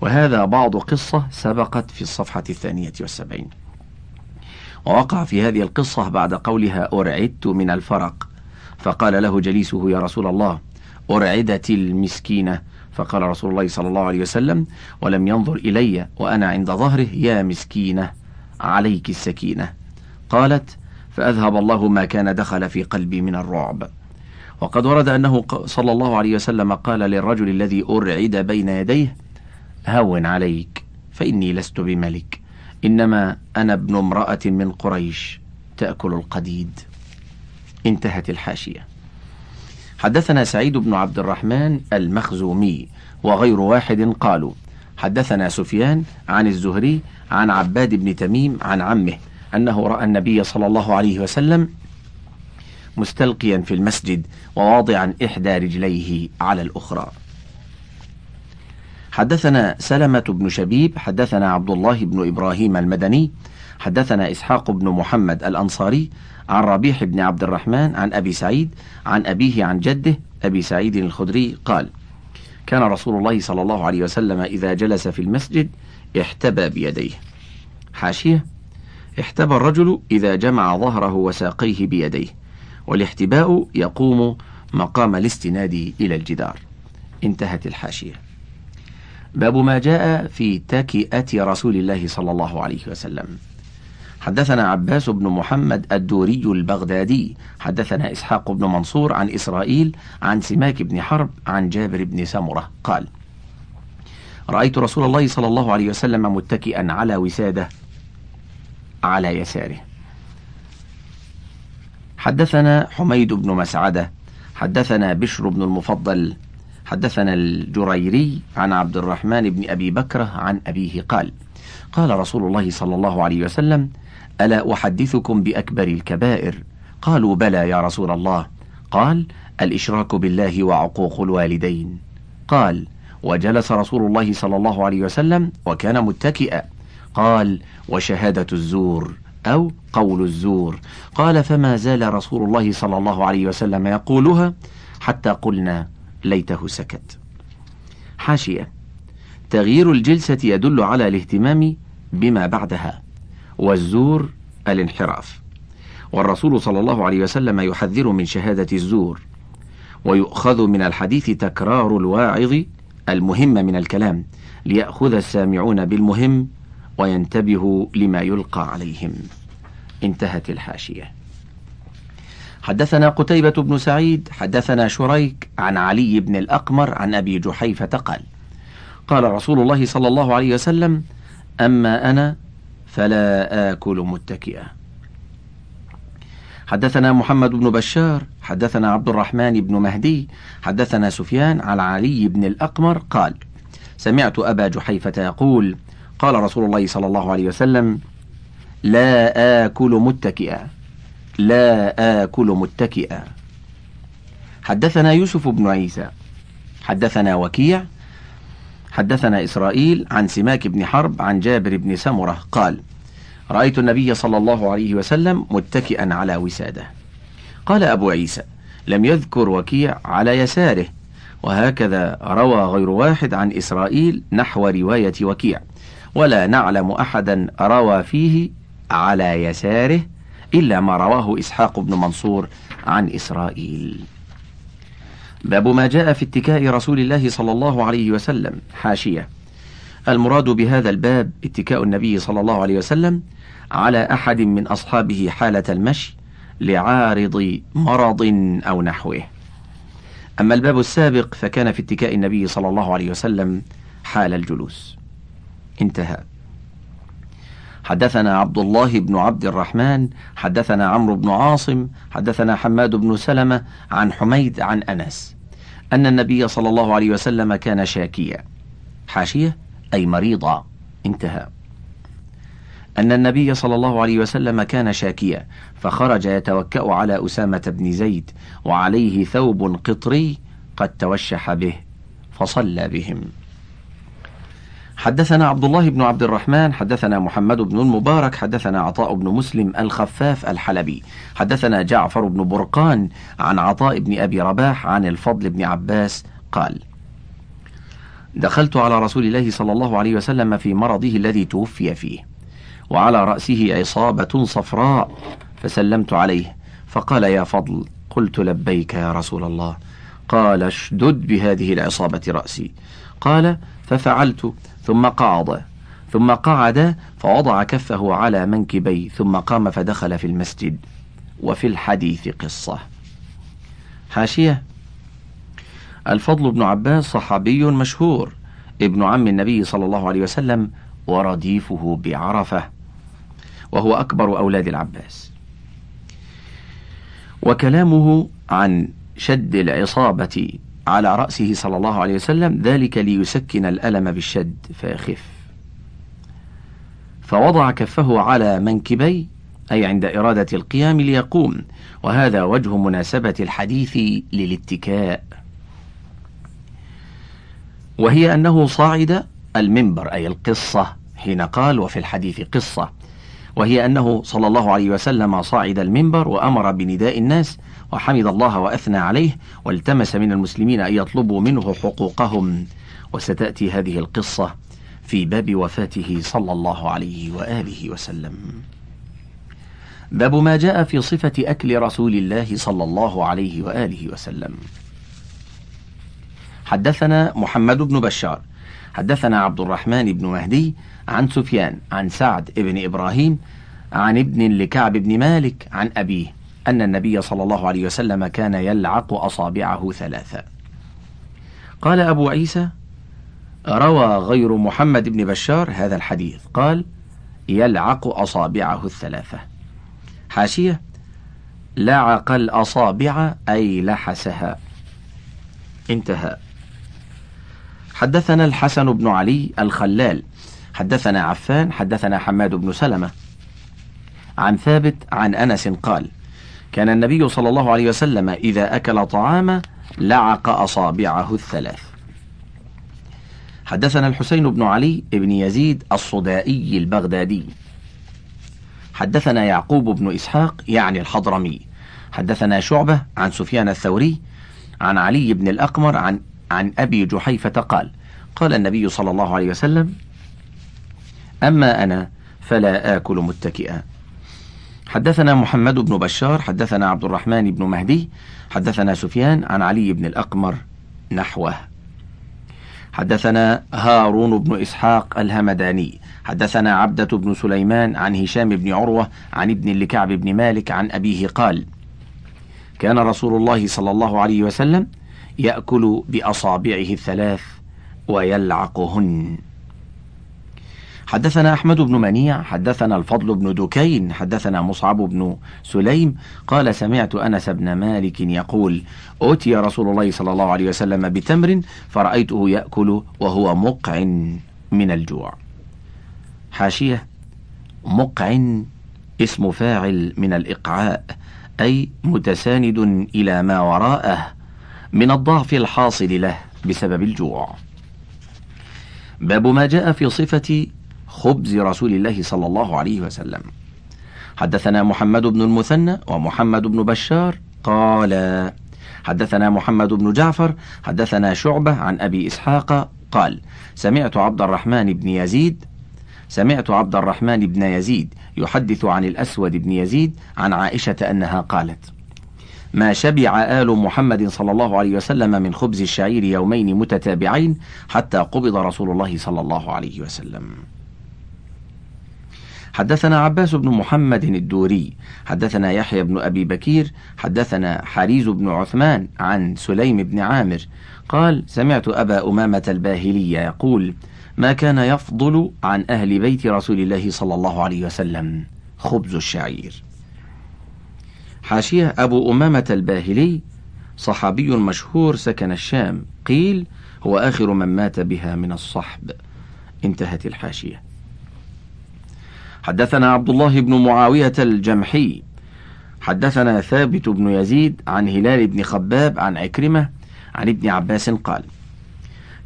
وهذا بعض قصة سبقت في الصفحة الثانية والسبعين. ووقع في هذه القصة بعد قولها أرعدت من الفرق. فقال له جليسه يا رسول الله أرعدت المسكينة. فقال رسول الله صلى الله عليه وسلم ولم ينظر إلي وأنا عند ظهره يا مسكينة عليك السكينة. قالت فأذهب الله ما كان دخل في قلبي من الرعب. وقد ورد أنه صلى الله عليه وسلم قال للرجل الذي أرعد بين يديه هون عليك فإني لست بملك إنما أنا ابن امرأة من قريش تأكل القديد. انتهت الحاشية. حدثنا سعيد بن عبد الرحمن المخزومي وغير واحد قالوا حدثنا سفيان عن الزهري عن عباد بن تميم عن عمه أنه رأى النبي صلى الله عليه وسلم مستلقيا في المسجد وواضعا إحدى رجليه على الأخرى. حدثنا سلمة بن شبيب حدثنا عبد الله بن إبراهيم المدني حدثنا إسحاق بن محمد الأنصاري عن ربيح بن عبد الرحمن عن أبي سعيد عن أبيه عن جده أبي سعيد الخدري قال كان رسول الله صلى الله عليه وسلم إذا جلس في المسجد احتبى بيديه. حاشية احتبى الرجل إذا جمع ظهره وساقيه بيديه. والاحتباء يقوم مقام الاستناد إلى الجدار. انتهت الحاشية. باب ما جاء في تكئة رسول الله صلى الله عليه وسلم. حدثنا عباس بن محمد الدوري البغدادي. حدثنا إسحاق بن منصور عن إسرائيل عن سماك بن حرب عن جابر بن سمرة. قال رأيت رسول الله صلى الله عليه وسلم متكئا على وسادة على يساره. حدثنا حميد بن مسعدة حدثنا بشر بن المفضل حدثنا الجريري عن عبد الرحمن بن أبي بكرة عن أبيه قال قال رسول الله صلى الله عليه وسلم ألا أحدثكم بأكبر الكبائر؟ قالوا بلى يا رسول الله. قال الإشراك بالله وعقوق الوالدين. قال وجلس رسول الله صلى الله عليه وسلم وكان متكئا. قال وشهادة الزور. أو قول الزور. قال فما زال رسول الله صلى الله عليه وسلم يقولها حتى قلنا ليته سكت. حاشية. تغيير الجلسة يدل على الاهتمام بما بعدها والزور الانحراف. والرسول صلى الله عليه وسلم يحذر من شهادة الزور ويؤخذ من الحديث تكرار الواعظ المهم من الكلام ليأخذ السامعون بالمهم وينتبهوا لما يلقى عليهم. انتهت الحاشية. حدثنا قتيبة بن سعيد حدثنا شريك عن علي بن الأقمر عن أبي جحيفة قال قال رسول الله صلى الله عليه وسلم أما أنا فلا آكل متكئا. حدثنا محمد بن بشار حدثنا عبد الرحمن بن مهدي حدثنا سفيان على علي بن الأقمر قال سمعت أبا جحيفة يقول قال رسول الله صلى الله عليه وسلم لا آكل متكئا لا آكل متكئا. حدثنا يوسف بن عيسى حدثنا وكيع حدثنا إسرائيل عن سماك بن حرب عن جابر بن سمرة قال رأيت النبي صلى الله عليه وسلم متكئا على وساده. قال أبو عيسى لم يذكر وكيع على يساره وهكذا روى غير واحد عن إسرائيل نحو رواية وكيع. ولا نعلم أحدا روى فيه على يساره إلا ما رواه إسحاق بن منصور عن إسرائيل. باب ما جاء في اتكاء رسول الله صلى الله عليه وسلم. حاشية. المراد بهذا الباب اتكاء النبي صلى الله عليه وسلم على أحد من أصحابه حالة المشي لعارض مرض أو نحوه. أما الباب السابق فكان في اتكاء النبي صلى الله عليه وسلم حال الجلوس. انتهى. حدثنا عبد الله بن عبد الرحمن حدثنا عمرو بن عاصم حدثنا حماد بن سلمة عن حميد عن أنس أن النبي صلى الله عليه وسلم كان شاكيا. حاشية؟ أي مريضا. انتهى. أن النبي صلى الله عليه وسلم كان شاكيا فخرج يتوكأ على أسامة بن زيد وعليه ثوب قطري قد توشح به فصلى بهم. حدثنا عبد الله بن عبد الرحمن حدثنا محمد بن المبارك حدثنا عطاء بن مسلم الخفاف الحلبي. حدثنا جعفر بن برقان عن عطاء بن أبي رباح عن الفضل بن عباس قال دخلت على رسول الله صلى الله عليه وسلم في مرضه الذي توفي فيه وعلى رأسه عصابة صفراء فسلمت عليه فقال يا فضل قلت لبيك يا رسول الله قال اشدد بهذه العصابة رأسي قال ففعلت ثم قعد ثم قعد فوضع كفه على منكبي ثم قام فدخل في المسجد وفي الحديث قصة. حاشية الفضل بن عباس صحابي مشهور. ابن عم النبي صلى الله عليه وسلم ورديفه بعرفة وهو أكبر أولاد العباس. وكلامه عن شد العصابة على رأسه صلى الله عليه وسلم ذلك ليسكن الألم بالشد فيخف. فوضع كفه على منكبي أي عند إرادة القيام ليقوم. وهذا وجه مناسبة الحديث للاتكاء. وهي أنه صاعد المنبر أي القصة. حين قال وفي الحديث قصة. وهي أنه صلى الله عليه وسلم صعد المنبر وأمر بنداء الناس وحمد الله وأثنى عليه والتمس من المسلمين أن يطلبوا منه حقوقهم. وستأتي هذه القصة في باب وفاته صلى الله عليه وآله وسلم. باب ما جاء في صفة أكل رسول الله صلى الله عليه وآله وسلم. حدثنا محمد بن بشار حدثنا عبد الرحمن بن مهدي عن سفيان عن سعد بن إبراهيم عن ابن لكعب بن مالك عن أبيه. أن النبي صلى الله عليه وسلم كان يلعق أصابعه ثلاثة. قال أبو عيسى روى غير محمد بن بشار هذا الحديث. قال يلعق أصابعه الثلاثة. حاشية لعق الأصابع أي لحسها. انتهى. حدثنا الحسن بن علي الخلال. حدثنا عفان حدثنا حماد بن سلمة. عن ثابت عن أنس قال كان النبي صلى الله عليه وسلم إذا أكل طعاما لعق أصابعه الثلاث. حدثنا الحسين بن علي بن يزيد الصدائي البغدادي. حدثنا يعقوب بن إسحاق يعني الحضرمي. حدثنا شعبة عن سفيان الثوري عن علي بن الأقمر عن عن أبي جحيفة قال قال النبي صلى الله عليه وسلم أما أنا فلا آكل متكئا. حدثنا محمد بن بشار حدثنا عبد الرحمن بن مهدي حدثنا سفيان عن علي بن الأقمر نحوه. حدثنا هارون بن إسحاق الهمداني حدثنا عبدة بن سليمان عن هشام بن عروة عن ابن لكعب بن مالك عن أبيه قال كان رسول الله صلى الله عليه وسلم يأكل بأصابعه الثلاث ويلعقهن. حدثنا أحمد بن منيع حدثنا الفضل بن دكين حدثنا مصعب بن سليم قال سمعت أنس بن مالك يقول أوتي رسول الله صلى الله عليه وسلم بتمر فرأيته يأكل وهو مقع من الجوع. حاشية مقع اسم فاعل من الإقعاء أي متساند إلى ما وراءه من الضعف الحاصل له بسبب الجوع. باب ما جاء في صفة خبز رسول الله صلى الله عليه وسلم. حدثنا محمد بن المثنى ومحمد بن بشار قال حدثنا محمد بن جعفر حدثنا شعبة عن أبي إسحاق قال سمعت عبد الرحمن بن يزيد سمعت عبد الرحمن بن يزيد يحدث عن الأسود بن يزيد عن عائشة أنها قالت ما شبع آل محمد صلى الله عليه وسلم من خبز الشعير يومين متتابعين حتى قبض رسول الله صلى الله عليه وسلم. حدثنا عباس بن محمد الدوري حدثنا يحيى بن أبي بكير حدثنا حريز بن عثمان عن سليم بن عامر. قال سمعت أبا أمامة الباهلي يقول ما كان يفضل عن أهل بيت رسول الله صلى الله عليه وسلم. خبز الشعير. حاشية أبو أمامة الباهلي صحابي مشهور سكن الشام قيل هو آخر من مات بها من الصحب. انتهت الحاشية. حدثنا عبد الله بن معاوية الجمحي. حدثنا ثابت بن يزيد عن هلال بن خباب عن عكرمة عن ابن عباس قال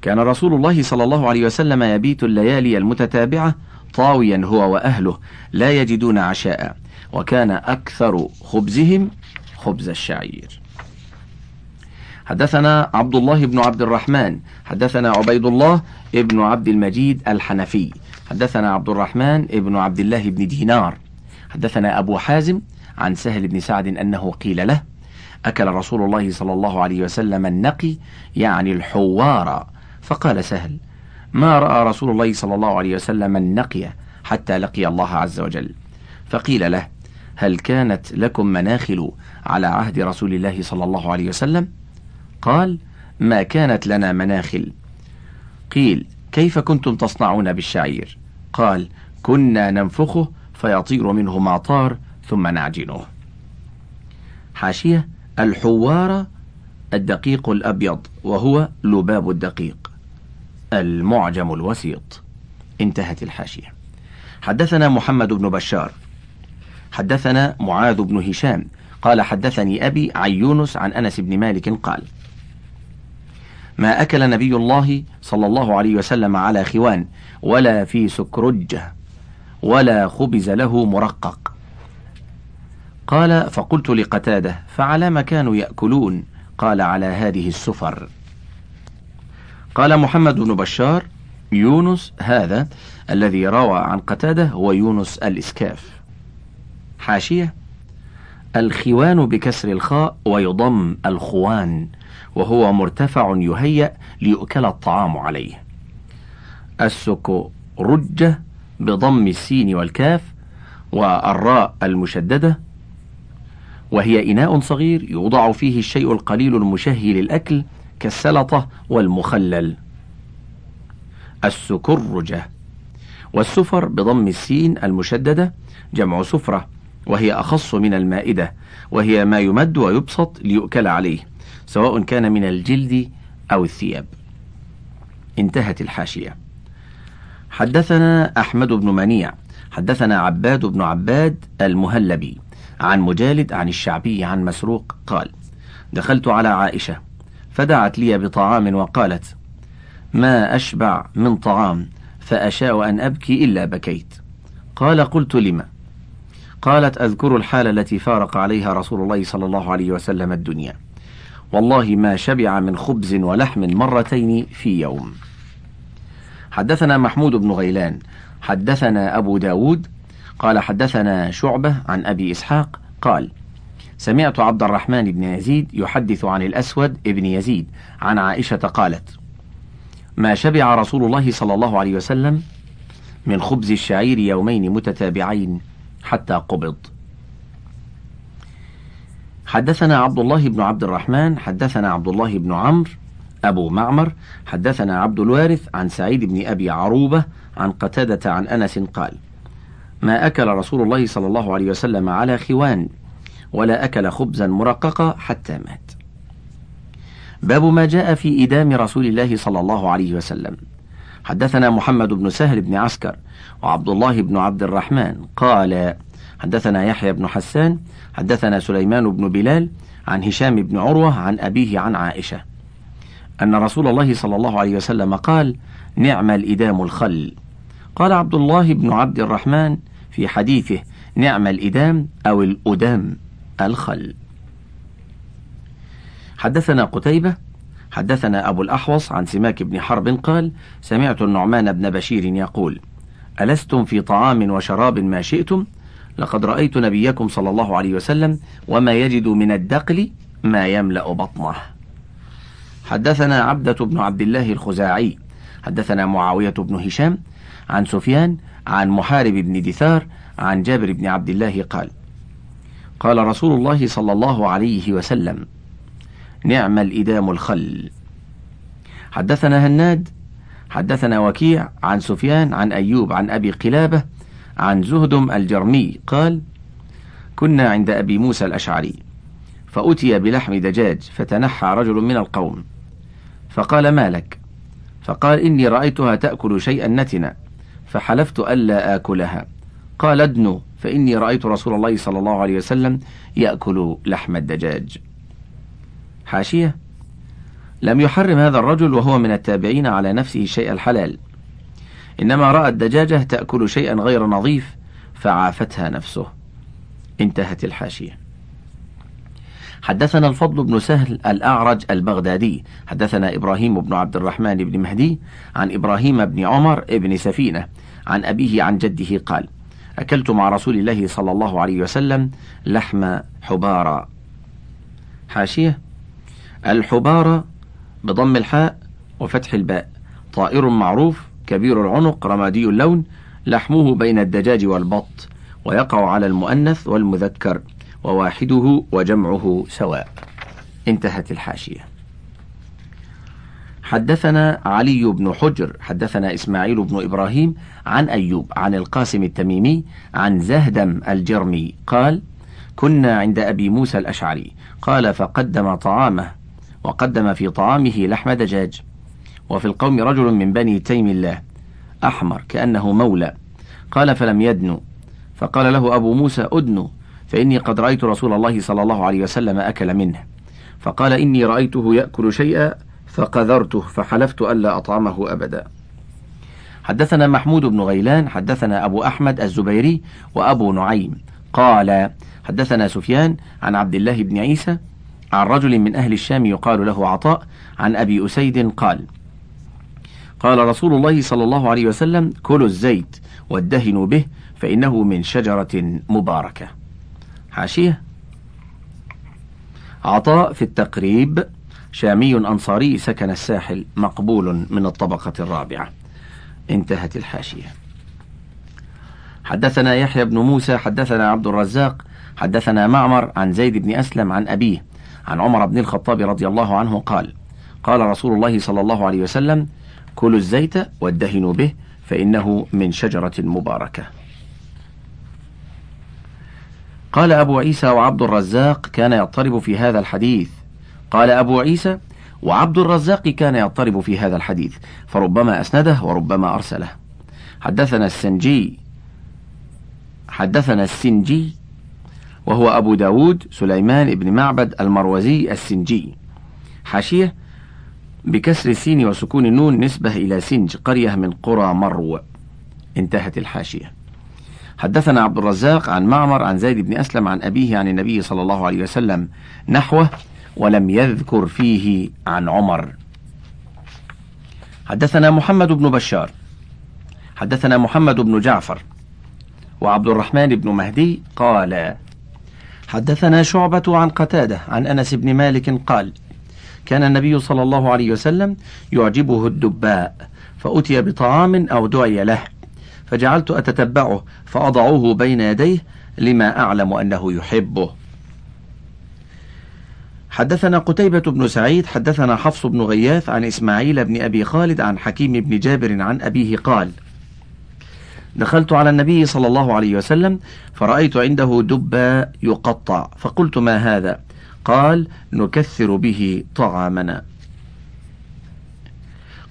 كان رسول الله صلى الله عليه وسلم يبيت الليالي المتتابعة طاويا هو وأهله لا يجدون عشاء وكان أكثر خبزهم خبز الشعير. حدثنا عبد الله بن عبد الرحمن حدثنا عبيد الله ابن عبد المجيد الحنفي. حدثنا عبد الرحمن ابن عبد الله بن دينار. حدثنا أبو حازم عن سهل بن سعد أنه قيل له أكل رسول الله صلى الله عليه وسلم النقي يعني الحوار. فقال سهل ما رأى رسول الله صلى الله عليه وسلم النقي حتى لقي الله عز وجل؟ فقيل له هل كانت لكم مناخل على عهد رسول الله صلى الله عليه وسلم؟ قال ما كانت لنا مناخل. قيل كيف كنتم تصنعون بالشعير؟ قال كنا ننفخه فيطير منه ما طار ثم نعجنه. حاشية الحوار الدقيق الأبيض وهو لباب الدقيق المعجم الوسيط. انتهت الحاشية. حدثنا محمد بن بشار. حدثنا معاذ بن هشام. قال حدثني أبي عن يونس عن أنس بن مالك قال ما أكل نبي الله صلى الله عليه وسلم على خوان ولا في سكرجة ولا خبز له مرقق. قال فقلت لقتادة فعلى ما كانوا يأكلون؟ قال على هذه السفر. قال محمد بن بشار يونس هذا الذي روى عن قتادة هو يونس الإسكاف. حاشية الخوان بكسر الخاء ويضم الخوان. وهو مرتفع يهيأ ليؤكل الطعام عليه. السكرجة بضم السين والكاف والراء المشددة وهي إناء صغير يوضع فيه الشيء القليل المشهي للأكل كالسلطة والمخلل. السكرجة والسفر بضم السين المشددة جمع سفرة وهي أخص من المائدة وهي ما يمد ويبسط ليؤكل عليه. سواء كان من الجلد أو الثياب. انتهت الحاشية. حدثنا أحمد بن منيع حدثنا عباد بن عباد المهلبي عن مجالد عن الشعبي عن مسروق قال دخلت على عائشة فدعت لي بطعام وقالت ما أشبع من طعام فأشاء أن أبكي إلا بكيت. قال قلت لما قالت أذكر الحال التي فارق عليها رسول الله صلى الله عليه وسلم الدنيا. والله ما شبع من خبز ولحم مرتين في يوم. حدثنا محمود بن غيلان حدثنا أبو داود قال حدثنا شعبة عن أبي إسحاق قال سمعت عبد الرحمن بن يزيد يحدث عن الأسود ابن يزيد عن عائشة قالت ما شبع رسول الله صلى الله عليه وسلم من خبز الشعير يومين متتابعين حتى قبض. حدثنا عبد الله بن عبد الرحمن حدثنا عبد الله بن عمرو أبو معمر حدثنا عبد الوارث عن سعيد بن أبي عروبة عن قتادة عن أنس قال ما أكل رسول الله صلى الله عليه وسلم على خوان ولا أكل خبزا مرققا حتى مات. باب ما جاء في إدام رسول الله صلى الله عليه وسلم. حدثنا محمد بن سهل بن عسكر وعبد الله بن عبد الرحمن قال حدثنا يحيى بن حسان حدثنا سليمان بن بلال عن هشام بن عروة عن أبيه عن عائشة. أن رسول الله صلى الله عليه وسلم قال نعم الإدام الخل قال عبد الله بن عبد الرحمن في حديثه نعم الإدام أو الأدام الخل حدثنا قتيبة حدثنا أبو الأحوص عن سماك بن حرب قال سمعت النعمان بن بشير يقول ألستم في طعام وشراب ما شئتم؟ لقد رأيت نبيكم صلى الله عليه وسلم وما يجد من الدقل ما يملأ بطنه. حدثنا عبدة بن عبد الله الخزاعي حدثنا معاوية بن هشام عن سفيان عن محارب بن دثار عن جابر بن عبد الله قال قال رسول الله صلى الله عليه وسلم نعم الإدام الخل. حدثنا هناد حدثنا وكيع عن سفيان عن أيوب عن أبي قلابة عن زهدم الجرمي قال كنا عند أبي موسى الأشعري فأتي بلحم دجاج فتنحى رجل من القوم فقال ما لك؟ فقال إني رأيتها تأكل شيئا نتنا فحلفت ألا آكلها. قال ادنوا فإني رأيت رسول الله صلى الله عليه وسلم يأكل لحم الدجاج. حاشية لم يحرم هذا الرجل وهو من التابعين على نفسه شيء الحلال. إنما رأى الدجاجة تأكل شيئا غير نظيف فعافتها نفسه. انتهت الحاشية. حدثنا الفضل بن سهل الأعرج البغدادي. حدثنا إبراهيم بن عبد الرحمن بن مهدي عن إبراهيم بن عمر بن سفينة عن أبيه عن جده قال أكلت مع رسول الله صلى الله عليه وسلم لحم حبارى حاشية الحبارى بضم الحاء وفتح الباء. طائر معروف كبير العنق رمادي اللون لحمه بين الدجاج والبط ويقع على المؤنث والمذكر وواحده وجمعه سواء. انتهت الحاشية. حدثنا علي بن حجر حدثنا إسماعيل بن إبراهيم عن أيوب عن القاسم التميمي عن زهدم الجرمي قال كنا عند أبي موسى الأشعري قال فقدم طعامه وقدم في طعامه لحم دجاج وفي القوم رجل من بني تيم الله أحمر كأنه مولى. قال فلم يدنو فقال له أبو أدنو أدن فإني قد رأيت رسول الله صلى الله عليه وسلم أكل منه. فقال إني رأيته يأكل شيئا فقذرته فحلفت ألا أطعمه أبدا. حدثنا محمود بن غيلان حدثنا أبو أحمد الزبيري وأبو نعيم. قال حدثنا سفيان عن عبد الله بن عيسى عن رجل من أهل الشام يقال له عطاء عن أبي أسيد قال قال رسول الله صلى الله عليه وسلم كلوا الزيت وادهنوا به فإنه من شجرة مباركة. حاشية. عطاء في التقريب. شامي أنصاري سكن الساحل مقبول من الطبقة الرابعة. انتهت الحاشية. حدثنا يحيى بن موسى حدثنا عبد الرزاق حدثنا معمر عن زيد بن أسلم عن أبيه عن عمر بن الخطاب رضي الله عنه قال قال رسول الله صلى الله عليه وسلم كلوا الزيت وادهنوا به فإنه من شجرة مباركة. قال أبو عيسى وعبد الرزاق كان يضطرب في هذا الحديث. قال أبو عيسى وعبد الرزاق كان يضطرب في هذا الحديث فربما أسنده وربما أرسله. حدثنا السنجي حدثنا السنجي وهو أبو داود سليمان بن معبد المروزي السنجي. حاشية بكسر السين وسكون النون نسبة إلى سنج قرية من قرى مرو. انتهت الحاشية. حدثنا عبد الرزاق عن معمر عن زيد بن أسلم عن أبيه عن النبي صلى الله عليه وسلم نحوه ولم يذكر فيه عن عمر. حدثنا محمد بن بشار. حدثنا محمد بن جعفر. وعبد الرحمن بن مهدي قال حدثنا شعبة عن قتادة عن أنس بن مالك قال كان النبي صلى الله عليه وسلم يعجبه الدباء فأتي بطعام أو دعي له فجعلت أتتبعه فأضعه بين يديه لما أعلم أنه يحبه. حدثنا قتيبة بن سعيد حدثنا حفص بن غياث عن إسماعيل بن أبي خالد عن حكيم بن جابر عن أبيه قال دخلت على النبي صلى الله عليه وسلم فرأيت عنده دبا يقطع فقلت ما هذا؟ قال نكثر به طعامنا.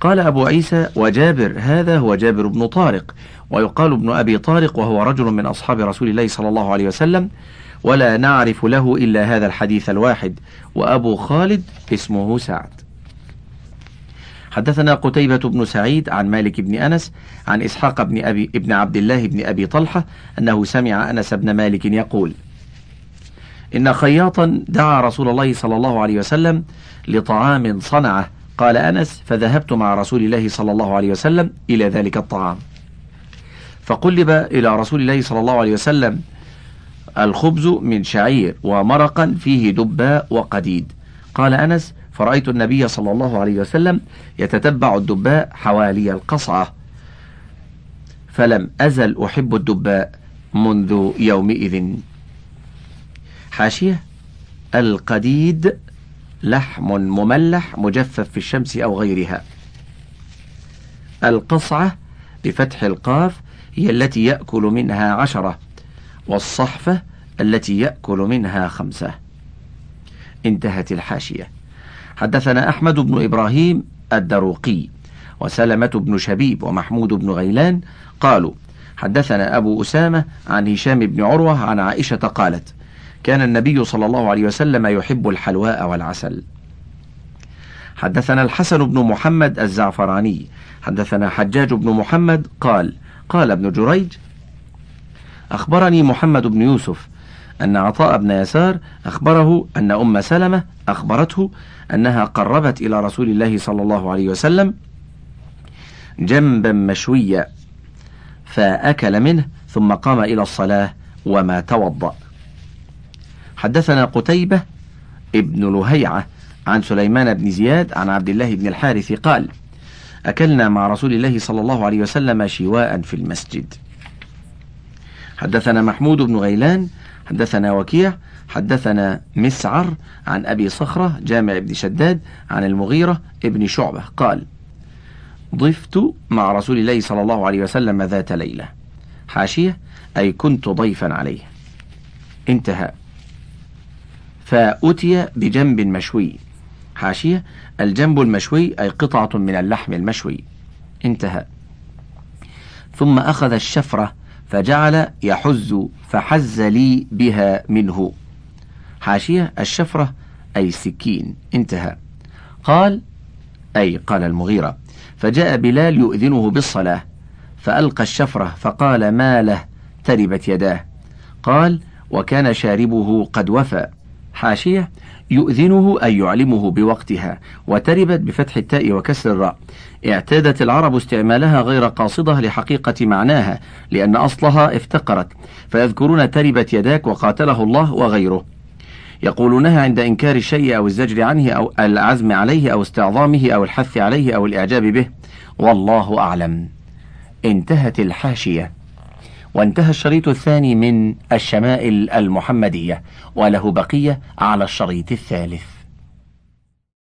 قال أبو عيسى وجابر هذا هو جابر بن طارق ويقال ابن أبي طارق وهو رجل من أصحاب رسول الله صلى الله عليه وسلم ولا نعرف له إلا هذا الحديث الواحد وأبو خالد اسمه سعد. حدثنا قتيبة بن سعيد عن مالك بن أنس عن إسحاق بن أبي ابن عبد الله بن أبي طلحة أنه سمع أنس بن مالك يقول إن خياطا دعا رسول الله صلى الله عليه وسلم لطعام صنعه. قال أنس فذهبت مع رسول الله صلى الله عليه وسلم إلى ذلك الطعام. فقلب إلى رسول الله صلى الله عليه وسلم الخبز من شعير ومرقا فيه دباء وقديد. قال أنس فرأيت النبي صلى الله عليه وسلم يتتبع الدباء حوالي القصعة. فلم أزل أحب الدباء منذ يومئذ. حاشية. القديد لحم مملح مجفف في الشمس أو غيرها. القصعة بفتح القاف هي التي يأكل منها عشرة والصحفة التي يأكل منها خمسة. انتهت الحاشية. حدثنا أحمد بن إبراهيم الدروقي وسلمة بن شبيب ومحمود بن غيلان قالوا حدثنا أبو أسامة عن هشام بن عروة عن عائشة قالت كان النبي صلى الله عليه وسلم يحب الحلواء والعسل. حدثنا الحسن بن محمد الزعفراني. حدثنا حجاج بن محمد قال قال ابن جريج أخبرني محمد بن يوسف أن عطاء بن يسار أخبره أن أم سلمة أخبرته أنها قربت إلى رسول الله صلى الله عليه وسلم جنبا مشويا فأكل منه ثم قام إلى الصلاة وما توضأ. حدثنا قتيبة ابن لهيعة عن سليمان بن زياد عن عبد الله بن الحارث قال أكلنا مع رسول الله صلى الله عليه وسلم شواء في المسجد. حدثنا محمود بن غيلان حدثنا وكيع حدثنا مسعر عن أبي صخرة جامع بن شداد عن المغيرة ابن شعبة قال ضفت مع رسول الله صلى الله عليه وسلم ذات ليلة. حاشية أي كنت ضيفا عليه. انتهى. فأتي بجنب مشوي. حاشية. الجنب المشوي أي قطعة من اللحم المشوي. انتهى. ثم أخذ الشفرة فجعل يحز فحز لي بها منه. حاشية. الشفرة أي السكين انتهى. قال أي قال المغيرة فجاء بلال يؤذنه بالصلاة. فألقى الشفرة فقال ما له؟ تربت يداه. قال وكان شاربه قد وفى. حاشية يؤذنه أي يعلمه بوقتها وتربت بفتح التاء وكسر الراء. اعتادت العرب استعمالها غير قاصدة لحقيقة معناها لأن أصلها افتقرت. فيذكرون تربت يداك وقاتله الله وغيره. يقولونها عند إنكار الشيء أو الزجر عنه أو العزم عليه أو استعظامه أو الحث عليه أو الإعجاب به. والله أعلم. انتهت الحاشية. وانتهى الشريط الثاني من الشمائل المحمدية وله بقية على الشريط الثالث.